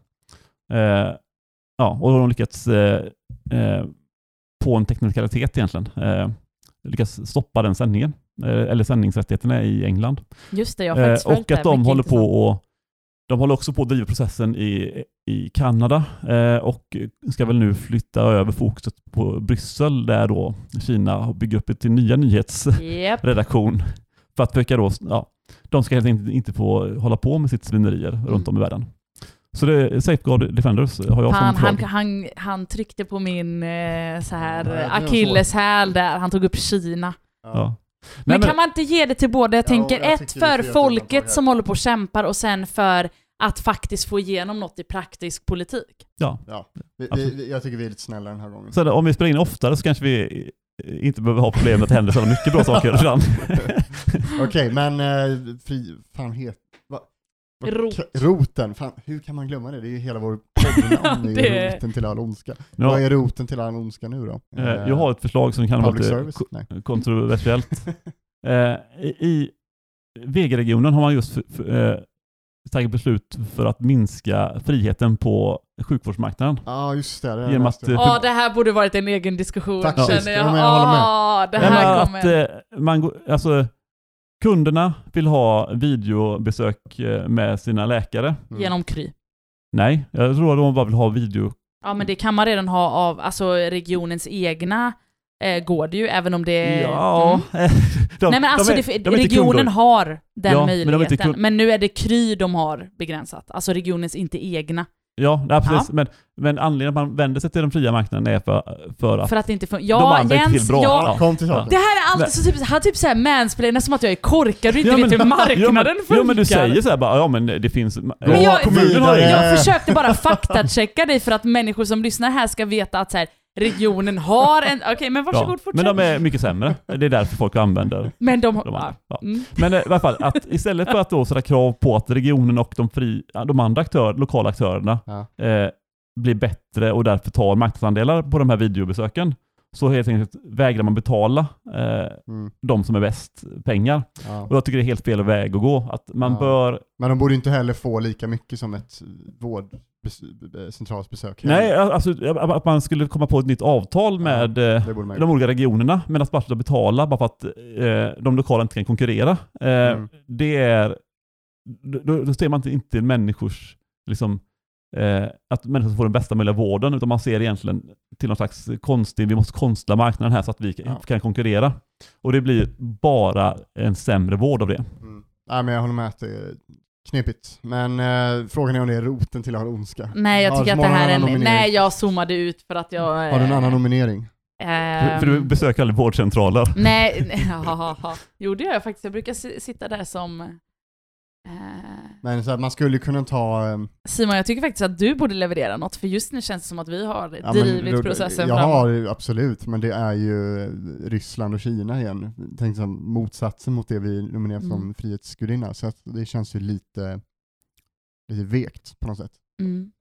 Speaker 3: Eh, ja, och då har de lyckats eh, eh, på en teknikalitet egentligen. Eh, lyckats stoppa den sändningen, eh, eller sändningsrättigheterna i England.
Speaker 1: Just det, jag har
Speaker 3: Eh,
Speaker 1: faktiskt följt
Speaker 3: och att de håller
Speaker 1: intressant.
Speaker 3: på och de håller också på att driva processen i, i Kanada eh, och ska väl nu flytta över fokuset på Bryssel där då Kina bygger upp till nya nyhetsredaktion
Speaker 1: Japp.
Speaker 3: för att försöka då, ja, de ska helt enkelt inte få hålla på med sitt svinerier runt om i världen. Så det är Safeguard Defenders har jag
Speaker 1: Han,
Speaker 3: som
Speaker 1: han, han, han tryckte på min eh, så här
Speaker 2: Ja,
Speaker 1: eh, akilleshäl där, han tog upp Kina.
Speaker 3: Ja.
Speaker 1: Men,
Speaker 3: Nej,
Speaker 1: kan man inte ge det till båda? Jag tänker
Speaker 2: jag
Speaker 1: ett för folket som håller på och kämpar och sen för att faktiskt få igenom något i praktisk politik.
Speaker 2: Ja, vi, vi, vi, jag tycker vi är lite snälla den här gången.
Speaker 3: Så om vi spelar in oftare så kanske vi inte behöver ha problem med att det händer så mycket bra saker ibland.
Speaker 2: Okej, men eh, fri, fan het, va? Va-
Speaker 1: Rot.
Speaker 2: Roten, fan, hur kan man glömma det? Det är ju hela vår poddnamn, är
Speaker 1: Det-
Speaker 2: roten till all ondska.
Speaker 3: Ja,
Speaker 2: Vad är roten till all ondska nu då?
Speaker 3: eh, jag har ett förslag som kan vara lite kontroversiellt. Eh, I VG-regionen har man just eh, tagit beslut för att minska friheten på sjukvårdsmarknaden.
Speaker 2: Ja, just det. det
Speaker 3: Genom att,
Speaker 1: Ja, det här borde varit en egen diskussion
Speaker 2: Faktiskt.
Speaker 1: känner jag.
Speaker 2: Ja, jag.
Speaker 1: Ah, det här
Speaker 3: att
Speaker 1: kommer...
Speaker 3: eh, man, alltså, kunderna vill ha videobesök eh, med sina läkare.
Speaker 2: Mm.
Speaker 1: Genom Kry.
Speaker 3: Nej, jag tror att de bara vill ha video.
Speaker 1: Ja, men det kan man redan ha av alltså, regionens egna eh, går det ju, även om det...
Speaker 3: Ja,
Speaker 1: Mm.
Speaker 3: de,
Speaker 1: Nej men alltså,
Speaker 3: de är,
Speaker 1: det,
Speaker 3: de är
Speaker 1: regionen har den
Speaker 3: Ja, men är
Speaker 1: möjligheten. Men,
Speaker 3: kund-
Speaker 1: nu är det Kry de har begränsat. Alltså regionens inte egna.
Speaker 3: Ja, nej, precis. Men, men anledningen att man vänder sig till den fria marknaden är för, för att
Speaker 1: För att det inte funkar.
Speaker 3: de
Speaker 1: Ja,
Speaker 3: är
Speaker 1: Jens,
Speaker 3: till bra.
Speaker 1: ja,
Speaker 3: Ja.
Speaker 2: Kom till saken.
Speaker 1: Det här är alltid så typ, han typ såhär mansplainar som att jag är korkad och inte
Speaker 3: Ja,
Speaker 1: vet
Speaker 3: men-
Speaker 1: hur marknaden
Speaker 3: ja, men,
Speaker 1: funkar.
Speaker 3: ja men du säger så här bara, ja men det finns...
Speaker 1: Men jag-
Speaker 3: inga-
Speaker 1: Jag försökte bara faktachecka dig för att människor som lyssnar här ska veta att så här, regionen har en... Okej, men varsågod
Speaker 3: Ja,
Speaker 1: fortsätt.
Speaker 3: men de är mycket sämre. Det är därför folk använder
Speaker 1: Men de,
Speaker 3: de andra. Ja.
Speaker 1: Mm.
Speaker 3: Men eh, i alla fall, att istället för att då sätta krav på att regionen och de, fri, de andra aktör, lokala aktörerna
Speaker 2: Ja.
Speaker 3: eh, blir bättre och därför tar marknadsandelar på de här videobesöken, så helt enkelt vägrar man betala eh,
Speaker 2: Mm.
Speaker 3: de som är bäst pengar.
Speaker 2: Ja.
Speaker 3: Och jag tycker det är helt fel väg att gå. Att man
Speaker 2: Ja.
Speaker 3: bör...
Speaker 2: Men de borde inte heller få lika mycket som ett vårdcentrals besök.
Speaker 3: Nej, alltså att man skulle komma på ett nytt avtal med eh,
Speaker 2: borde man
Speaker 3: de olika regionerna, men att bara betala bara för att eh, de lokala inte kan konkurrera. Eh,
Speaker 2: Mm.
Speaker 3: Det är... Då, då ser man inte, inte människors... Liksom, eh, att människor får den bästa möjliga vården, utan man ser egentligen till någon slags konstig, vi måste konstla marknaden här så att vi kan,
Speaker 2: Ja.
Speaker 3: kan konkurrera. Och det blir bara en sämre vård av det.
Speaker 2: Mm. Nej, men jag håller med att det knepigt. Men eh, frågan är om det är roten till all ondska.
Speaker 1: Nej, jag tycker att det här är
Speaker 2: en?
Speaker 1: Nej, jag zoomade ut för att jag...
Speaker 2: Har du en annan
Speaker 1: eh,
Speaker 2: nominering?
Speaker 3: För, för du
Speaker 1: ehm,
Speaker 3: besöker aldrig vårdcentraler.
Speaker 1: Nej, nej hahaha. jo det gör jag faktiskt. Jag brukar si- sitta där som... eh,
Speaker 2: Men så här, man skulle kunna ta... eh,
Speaker 1: Simon, jag tycker faktiskt att du borde leverera något, för just nu känns det som att vi har
Speaker 2: ja, men
Speaker 1: drivit
Speaker 2: då-
Speaker 1: processen
Speaker 2: Jag
Speaker 1: fram.
Speaker 2: har ju absolut, men det är ju Ryssland och Kina igen. Tänk som motsatsen mot det vi nominerar som
Speaker 1: Mm.
Speaker 2: frihetsgudinna. Så att det känns ju lite, lite vekt på något sätt.
Speaker 1: Mm.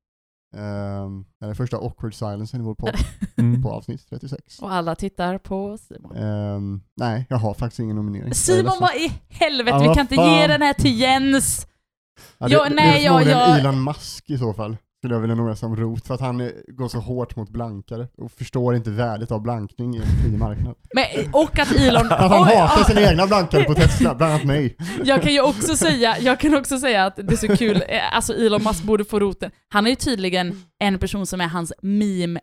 Speaker 2: Um, det är den första awkward silencen i vår podd
Speaker 3: Mm.
Speaker 2: på avsnitt 36.
Speaker 1: Och alla tittar på Simon.
Speaker 2: Ehm, nej, jag har faktiskt ingen nominering. Jag
Speaker 1: Simon, vad i helvete,
Speaker 2: Ja,
Speaker 1: vi kan inte
Speaker 2: fan.
Speaker 1: ge den här till Jens!
Speaker 2: Ja, det,
Speaker 1: Ja,
Speaker 2: det
Speaker 1: nej,
Speaker 2: är
Speaker 1: jag- jag-
Speaker 2: Elon Musk i så fall. Skulle jag vilja nominera som rot, för att han går så hårt mot blankare och förstår inte värdet av blankning i en fri marknad.
Speaker 1: Men, och att Elon...
Speaker 2: Att han hatar sina egna blankare på Tesla, bland annat mig.
Speaker 1: jag kan ju också säga, jag kan också säga att det är så kul, eh, alltså Elon Musk borde få roten. Han är ju tydligen en person som är hans meme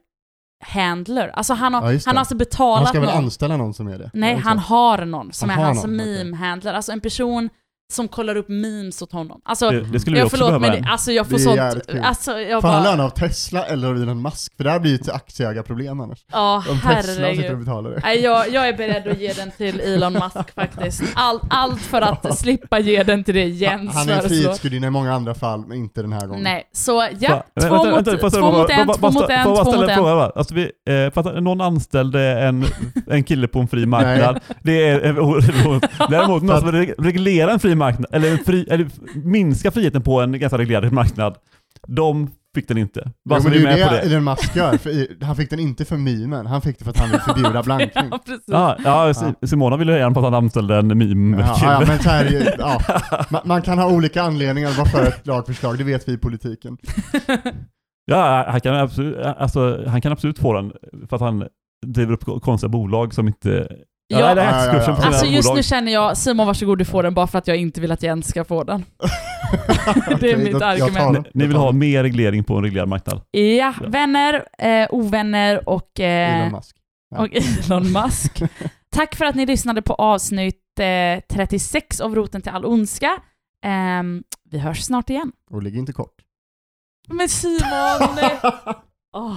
Speaker 1: handler. Alltså han har,
Speaker 2: Ja,
Speaker 1: han har alltså
Speaker 2: Han
Speaker 1: betalat
Speaker 2: ska väl
Speaker 1: någon.
Speaker 2: anställa någon som är det?
Speaker 1: Nej, han har någon som
Speaker 2: Han
Speaker 1: är hans
Speaker 2: någon,
Speaker 1: meme-handler. Alltså en person som kollar upp memes åt honom. Alltså,
Speaker 3: Det, det skulle vi
Speaker 1: jag
Speaker 3: också
Speaker 1: förlåt
Speaker 3: behöva
Speaker 1: men
Speaker 3: en.
Speaker 1: det, alltså jag får
Speaker 2: Det är
Speaker 1: sånt... Alltså jag
Speaker 2: Får han
Speaker 1: bara...
Speaker 2: lön av Tesla eller av Elon Musk? För det här blir ju ett aktieägarproblem annars.
Speaker 1: Ja,
Speaker 2: Om Tesla sitter och
Speaker 1: herregud.
Speaker 2: betalar det.
Speaker 1: Nej, jag, jag är beredd att ge den till Elon Musk faktiskt. All, allt för att slippa ge den till det Jens
Speaker 2: Han är en
Speaker 1: föreslår.
Speaker 2: frihetsgudinna i många andra fall, men inte den här gången.
Speaker 1: Nej, så ja,
Speaker 3: Va-
Speaker 1: två
Speaker 3: vänta,
Speaker 1: mot,
Speaker 3: vänta, ställa
Speaker 1: två
Speaker 3: bara-
Speaker 1: mot en, två mot en,
Speaker 3: får jag bara ställa en
Speaker 1: en.
Speaker 3: fråga bara? Alltså vi, eh, för att någon anställde en, en kille på en fri marknad, det är eh, däremot någon som reg- reglerar en fri marknad, eller, fri, eller minskar friheten på en ganska reglerad marknad, de fick den inte. Bara
Speaker 2: Jo, men det
Speaker 3: är på
Speaker 2: det. Elon Musk gör, för han fick den inte för memen, han fick det för att han vill förbjuda blankning.
Speaker 1: Ja, precis.
Speaker 3: Ja, ja, Si- Simona ville gärna på att han anställde en
Speaker 2: Ja,
Speaker 3: meme-kille.
Speaker 2: ja, men så här, är ju- ja. man, man kan ha olika anledningar att vara för ett lagförslag, det vet vi i politiken.
Speaker 3: Ja, han kan, absolut, alltså, han kan absolut få den för att han driver upp konstiga bolag som inte...
Speaker 1: Ja.
Speaker 3: Ja,
Speaker 2: Ja,
Speaker 1: Alltså just nu känner jag, Simon varsågod du får den bara för att jag inte vill att Jens ska få den. Det är mitt
Speaker 2: då- jag tar
Speaker 1: argument.
Speaker 2: den.
Speaker 3: Ni, ni vill ha mer reglering på en reglerad marknad?
Speaker 1: Ja,
Speaker 3: Ja.
Speaker 1: vänner, eh, ovänner och, eh,
Speaker 2: Elon Musk. Ja.
Speaker 1: och Elon Musk. Tack för att ni lyssnade på avsnitt eh, 36 av Roten till all ondska. Ehm, vi hörs snart igen.
Speaker 2: Och ligg inte kort.
Speaker 1: Men Simon! Åh.